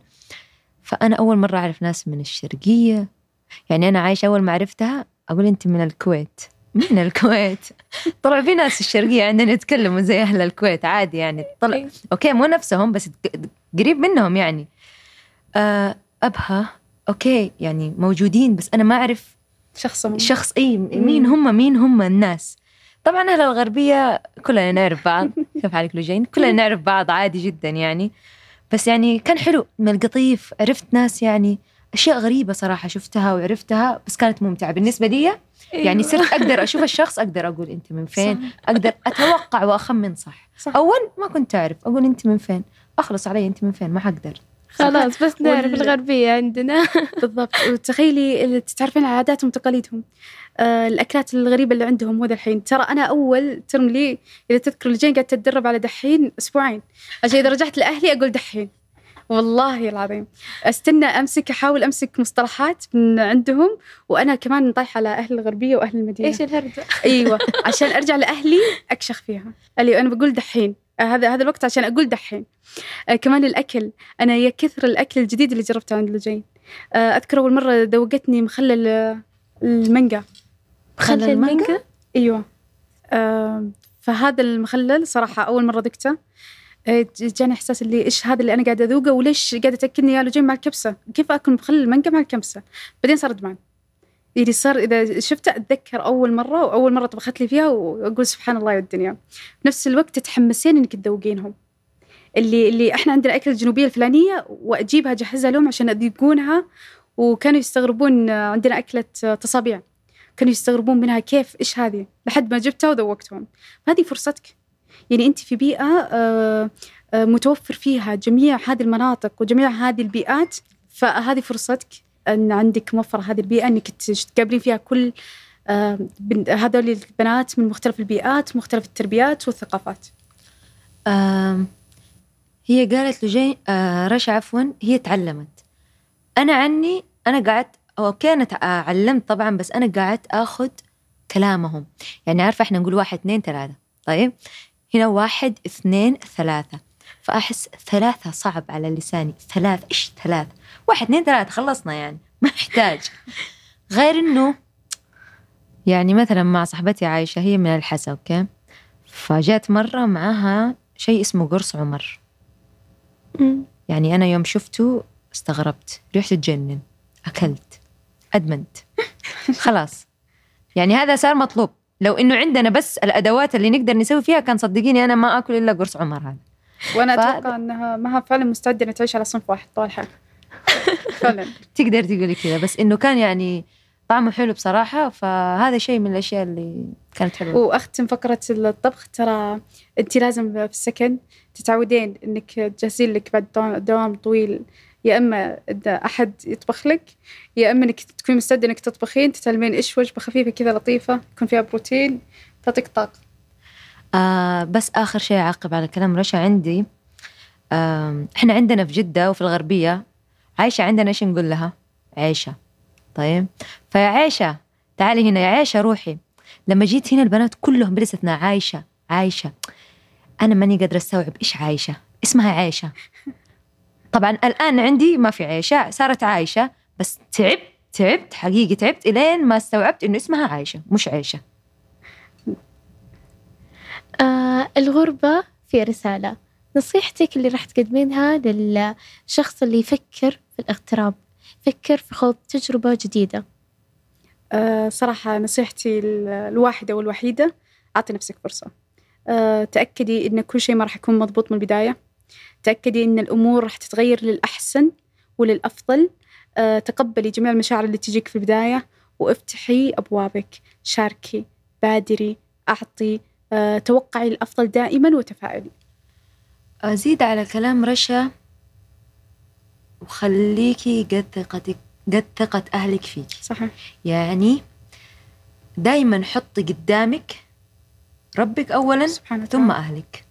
C: فأنا أول مرة أعرف ناس من الشرقية يعني أنا عايشة أول ما عرفتها أقول أنت من الكويت. من الكويت. طلع في ناس الشرقية عندنا يتكلموا زي أهل الكويت عادي يعني. طلع
A: أيوه.
C: okay مو نفسهم بس قريب منهم يعني. آه أبها okay يعني موجودين بس أنا ما أعرف
B: شخصهم.
C: شخص اي مين هم مين هم الناس. طبعا أهل الغربية كلنا نعرف بعض. كيف حالك لوجين. كلنا نعرف بعض عادي جدا يعني. بس يعني كان حلو من القطيف. عرفت ناس يعني أشياء غريبة صراحة شفتها وعرفتها بس كانت ممتعة. بالنسبة لي يعني صرت أقدر أشوف الشخص أقدر أقول أنت من فين؟
B: صح.
C: أقدر أتوقع وأخمن صح.
B: صح.
C: أول ما كنت أعرف أقول أنت من فين؟ أخلص علي أنت من فين؟ ما حقدر.
A: خلاص بس نعرف
B: وال-
A: الغربية عندنا.
B: بالضبط. وتخيلي اللي تتعرفين على عاداتهم وتقاليدهم. آه الأكلات الغريبة اللي عندهم هو ذا الحين. ترى أنا أول ترم لي إذا تذكر الجين قعدت أتدرب على دحين أسبوعين. عشان إذا رجعت لأهلي أقول دحين. والله العظيم. أستنى أمسك أحاول أمسك مصطلحات من عندهم وأنا كمان طايحة على أهل الغربية وأهل المدينة.
A: إيش الهرجة؟
B: أيوه. عشان أرجع لأهلي أكشخ فيها. اللي أنا بقول دحين. هذا هذا الوقت عشان أقول دحين. آه كمان الأكل. أنا يا كثر الأكل الجديد اللي جربته عند لجين. آه أذكر أول مرة ذوقتني مخلل آه، المانجا.
A: خلي المانجا؟
B: أيوه. آه فهذا المخلل صراحة أول مرة ذقته. آه، جاني إحساس اللي إيش هذا اللي أنا قاعدة أذوقه وليش قاعدة تأكلني يا لجين مع الكبسة؟ كيف أكل مخلل المانجا مع الكبسة؟ بعدين صار ادمان يعني صار إذا شفته أتذكر أول مرة وأول مرة طبخت لي فيها وأقول سبحان الله يا الدنيا. في نفس الوقت تتحمسين إنك تذوقينهم. اللي اللي إحنا عندنا اكل الجنوبية الفلانية وأجيبها اجهزها لهم عشان يذوقونها وكانوا يستغربون عندنا أكلة تصابيع. كانوا يستغربون منها كيف إيش هذه؟ لحد ما جبتها وذوقتهم. هذه فرصتك. يعني أنت في بيئة آه، آه، متوفر فيها جميع هذه المناطق وجميع هذه البيئات فهذه فرصتك. أن عندك موفر هذه البيئة أنك تقابلين فيها كل آه، هذول البنات من مختلف البيئات مختلف التربيات والثقافات.
C: هي قالت له جاي آه رشا عفوا هي تعلمت. أنا عني أنا قعدت okay أنا تع- علمت طبعا بس أنا قعدت آخذ كلامهم. يعني عارفة إحنا نقول واحد اثنين ثلاثة. طيب؟ هنا واحد اثنين ثلاثة. فأحس ثلاثة صعب على لساني. ثلاث إيش ثلاث؟ واحد اثنين ثلاثة خلصنا يعني. ما يحتاج غير إنه يعني مثلا مع صاحبتي عايشة هي من الحسا okay؟ فجأت مرة معاها شيء اسمه قرص عمر. يعني أنا يوم شفته استغربت. ريحته تجنن. أكلت. أدمنت. خلاص. يعني هذا صار مطلوب. لو إنه عندنا بس الأدوات اللي نقدر نسوي فيها كان صدقيني أنا ما أكل إلا قرص عمر هذا.
B: وأنا
C: ف-
B: أتوقع إنها ما هي فعلا مستعدة إنها تعيش على صنف واحد طول حياتها فعلا.
C: تقدر تقولي كذا بس إنه كان يعني طعمه حلو بصراحة فهذا شيء من الأشياء اللي كانت حلوة.
B: وأختم فقرة الطبخ ترى انت لازم في السكن تتعودين إنك تجهزين لك بعد دوام- طويل. يا إما أحد يطبخ لك يا إما إنك تكوني مستعدة إنك تطبخين تتعلمين إيش وجبة خفيفة كذا لطيفة يكون فيها بروتين تعطيك طاقة.
C: آه بس آخر شيء أعقب على كلام رشا عندي. آه إحنا عندنا في جدة وفي الغربية عايشة عندنا إيش نقول لها؟ عيشة. طيب؟ فيا عيشة تعالي هنا يا عيشة روحي. لما جيت هنا البنات كلهم بلا استثناء عايشة عايشة. أنا ماني قادرة أستوعب إيش عايشة. اسمها عايشة طبعا الآن عندي ما في عيشة صارت عايشة بس تعبت تعبت حقيقي تعبت إلين ما استوعبت إنه اسمها عايشة مش عيشة.
A: آه الغربة في رسالة. نصيحتك اللي راح تقدمينها للشخص اللي يفكر في الاغتراب يفكر في خوض تجربة جديدة.
B: أه صراحة نصيحتي ال- الواحدة والوحيدة أعطي نفسك فرصة. أه تأكدي إن كل شيء ما راح يكون مضبوط من البداية. تأكدي إن الأمور راح تتغير للأحسن وللأفضل. أه تقبلي جميع المشاعر اللي تجيك في البداية وافتحي أبوابك. شاركي بادري أعطي توقعي الأفضل دائما وتفائلي
C: أزيد على كلام رشا وخليكي قد ثقتك قد ثقة أهلك فيك.
B: صحيح.
C: يعني دايما حطي قدامك ربك أولا
B: سبحانه
C: ثم
B: وتعالى.
C: أهلك.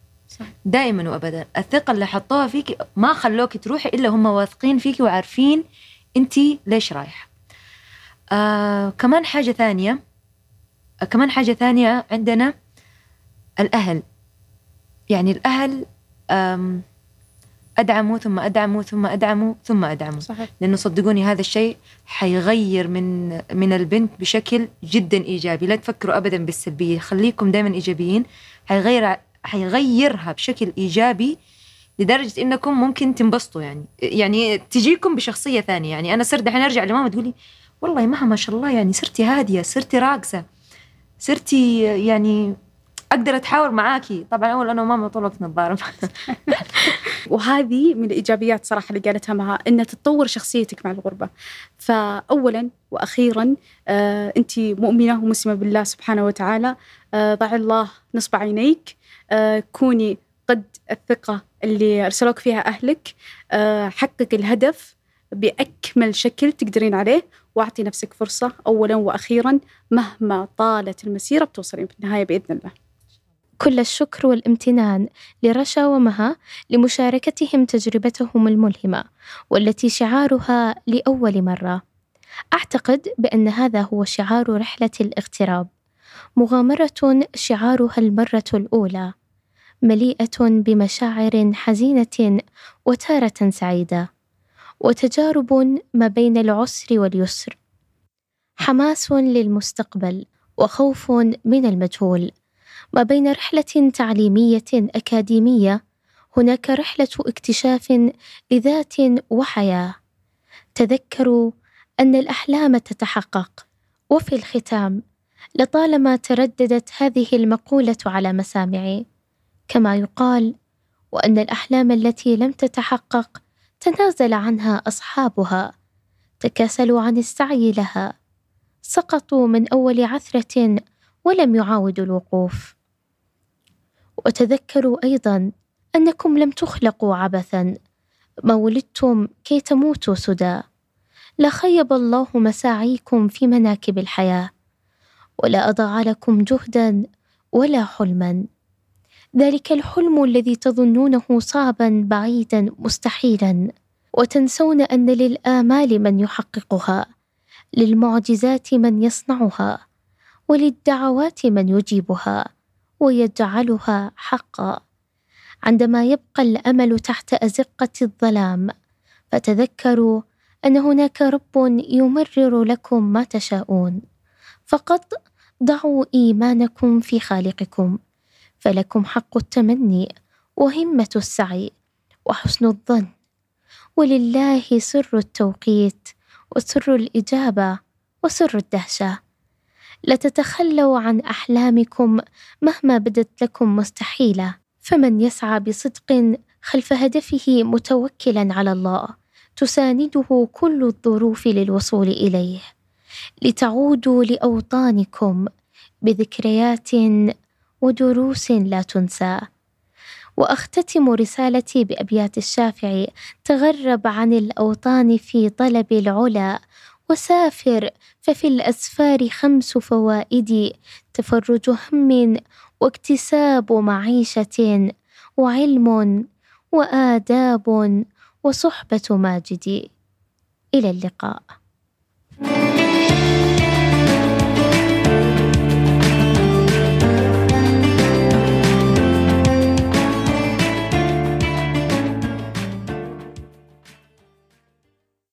C: دائما وأبدا. الثقة اللي حطوها فيك ما خلوك تروحي إلا هم واثقين فيك وعارفين أنت ليش رايحة. آه كمان حاجة ثانية. آه كمان حاجة ثانية عندنا. الأهل. يعني الأهل آم، أدعموا ثم أدعموا ثم أدعموا ثم أدعموا.
B: صحيح.
C: لأنه صدقوني هذا الشيء حيغير من من البنت بشكل جدا إيجابي. لا تفكروا أبدا بالسلبية. خليكم دائما إيجابيين. حيغير حيغيرها بشكل إيجابي لدرجة إنكم ممكن تنبسطوا يعني. يعني تجيكم بشخصية ثانية. يعني أنا صرت الحين أرجع لماما تقولي والله ماما ما شاء الله يعني صرتي هادية صرتي راقصة صرتي يعني أقدر أتحاور معاكي. طبعا أول أنا وماما طول الوقت نتضارب
B: وهذه من الإيجابيات صراحة اللي قالتها معها إن تتطور شخصيتك مع الغربة. فأولا وأخيرا آه أنت مؤمنة ومسلمة بالله سبحانه وتعالى. آه ضع الله نصب عينيك. آه كوني قد الثقة اللي أرسلوك فيها أهلك. آه حقق الهدف بأكمل شكل تقدرين عليه. وأعطي نفسك فرصة أولا وأخيرا مهما طالت المسيرة بتوصلين في النهاية بإذن الله.
A: كل الشكر والامتنان لرشا ومها لمشاركتهم تجربتهم الملهمة والتي شعارها لأول مرة. أعتقد بأن هذا هو شعار رحلة الاغتراب، مغامرة شعارها المرة الأولى، مليئة بمشاعر حزينة وتارة سعيدة، وتجارب ما بين العسر واليسر، حماس للمستقبل وخوف من المجهول. ما بين رحلة تعليمية أكاديمية هناك رحلة اكتشاف لذات وحياة. تذكروا أن الأحلام تتحقق. وفي الختام لطالما ترددت هذه المقولة على مسامعي كما يقال وأن الأحلام التي لم تتحقق تنازل عنها أصحابها تكاسلوا عن السعي لها سقطوا من أول عثرة ولم يعاودوا الوقوف. وتذكروا أيضا أنكم لم تخلقوا عبثا. ما ولدتم كي تموتوا سدى. لا خيب الله مساعيكم في مناكب الحياة. ولا أضاع لكم جهدا ولا حلما. ذلك الحلم الذي تظنونه صعبا بعيدا مستحيلا. وتنسون أن للآمال من يحققها للمعجزات من يصنعها وللدعوات من يجيبها. ويجعلها حقا. عندما يبقى الأمل تحت أزقة الظلام فتذكروا أن هناك رب يمرر لكم ما تشاءون. فقط ضعوا إيمانكم في خالقكم فلكم حق التمني وهمة السعي وحسن الظن. ولله سر التوقيت وسر الإجابة وسر الدهشة. لا تتخلوا عن أحلامكم مهما بدت لكم مستحيلة. فمن يسعى بصدق خلف هدفه متوكلا على الله تسانده كل الظروف للوصول إليه. لتعودوا لأوطانكم بذكريات ودروس لا تنسى. وأختتم رسالتي بأبيات الشافعي تغرب عن الأوطان في طلب العلا وسافر ففي الأسفار خمس فوائد تفرج هم واكتساب معيشة وعلم وآداب وصحبة ماجد. إلى اللقاء.